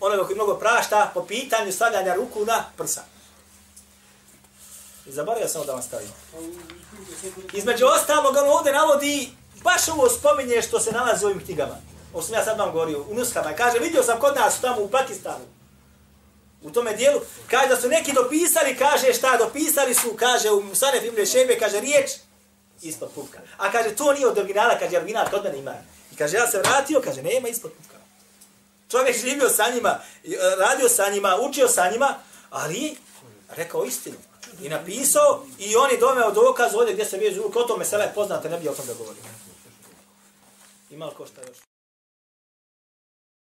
Ono koji mnogo prašta po pitanju stavljanja ruku na prsa. I zaboravio sam da vam stavim. Između ostalog, on ovdje navodi, baš ovo spominje što se nalazi u ovim knjigama. O sam ja sad vam govorio, u nuskama. Kaže, vidio sam kod nas tamo u Pakistanu. U tome dijelu. Kaže da su neki dopisali, kaže šta, dopisali su, kaže u Musanef Ibn Šebe, kaže riječ ispod pupka. A kaže, to nije od originala, kaže, original kod mene ima. I kaže, ja se vratio, kaže, nema ispod pupka. Čovjek živio sa njima, e, radio sa njima, učio sa njima, ali rekao istinu. I napisao, i oni domeo dokaz ovdje gdje se vezu, o tome sela je poznate, ne bi o tom da govorio. Ima li ko šta još?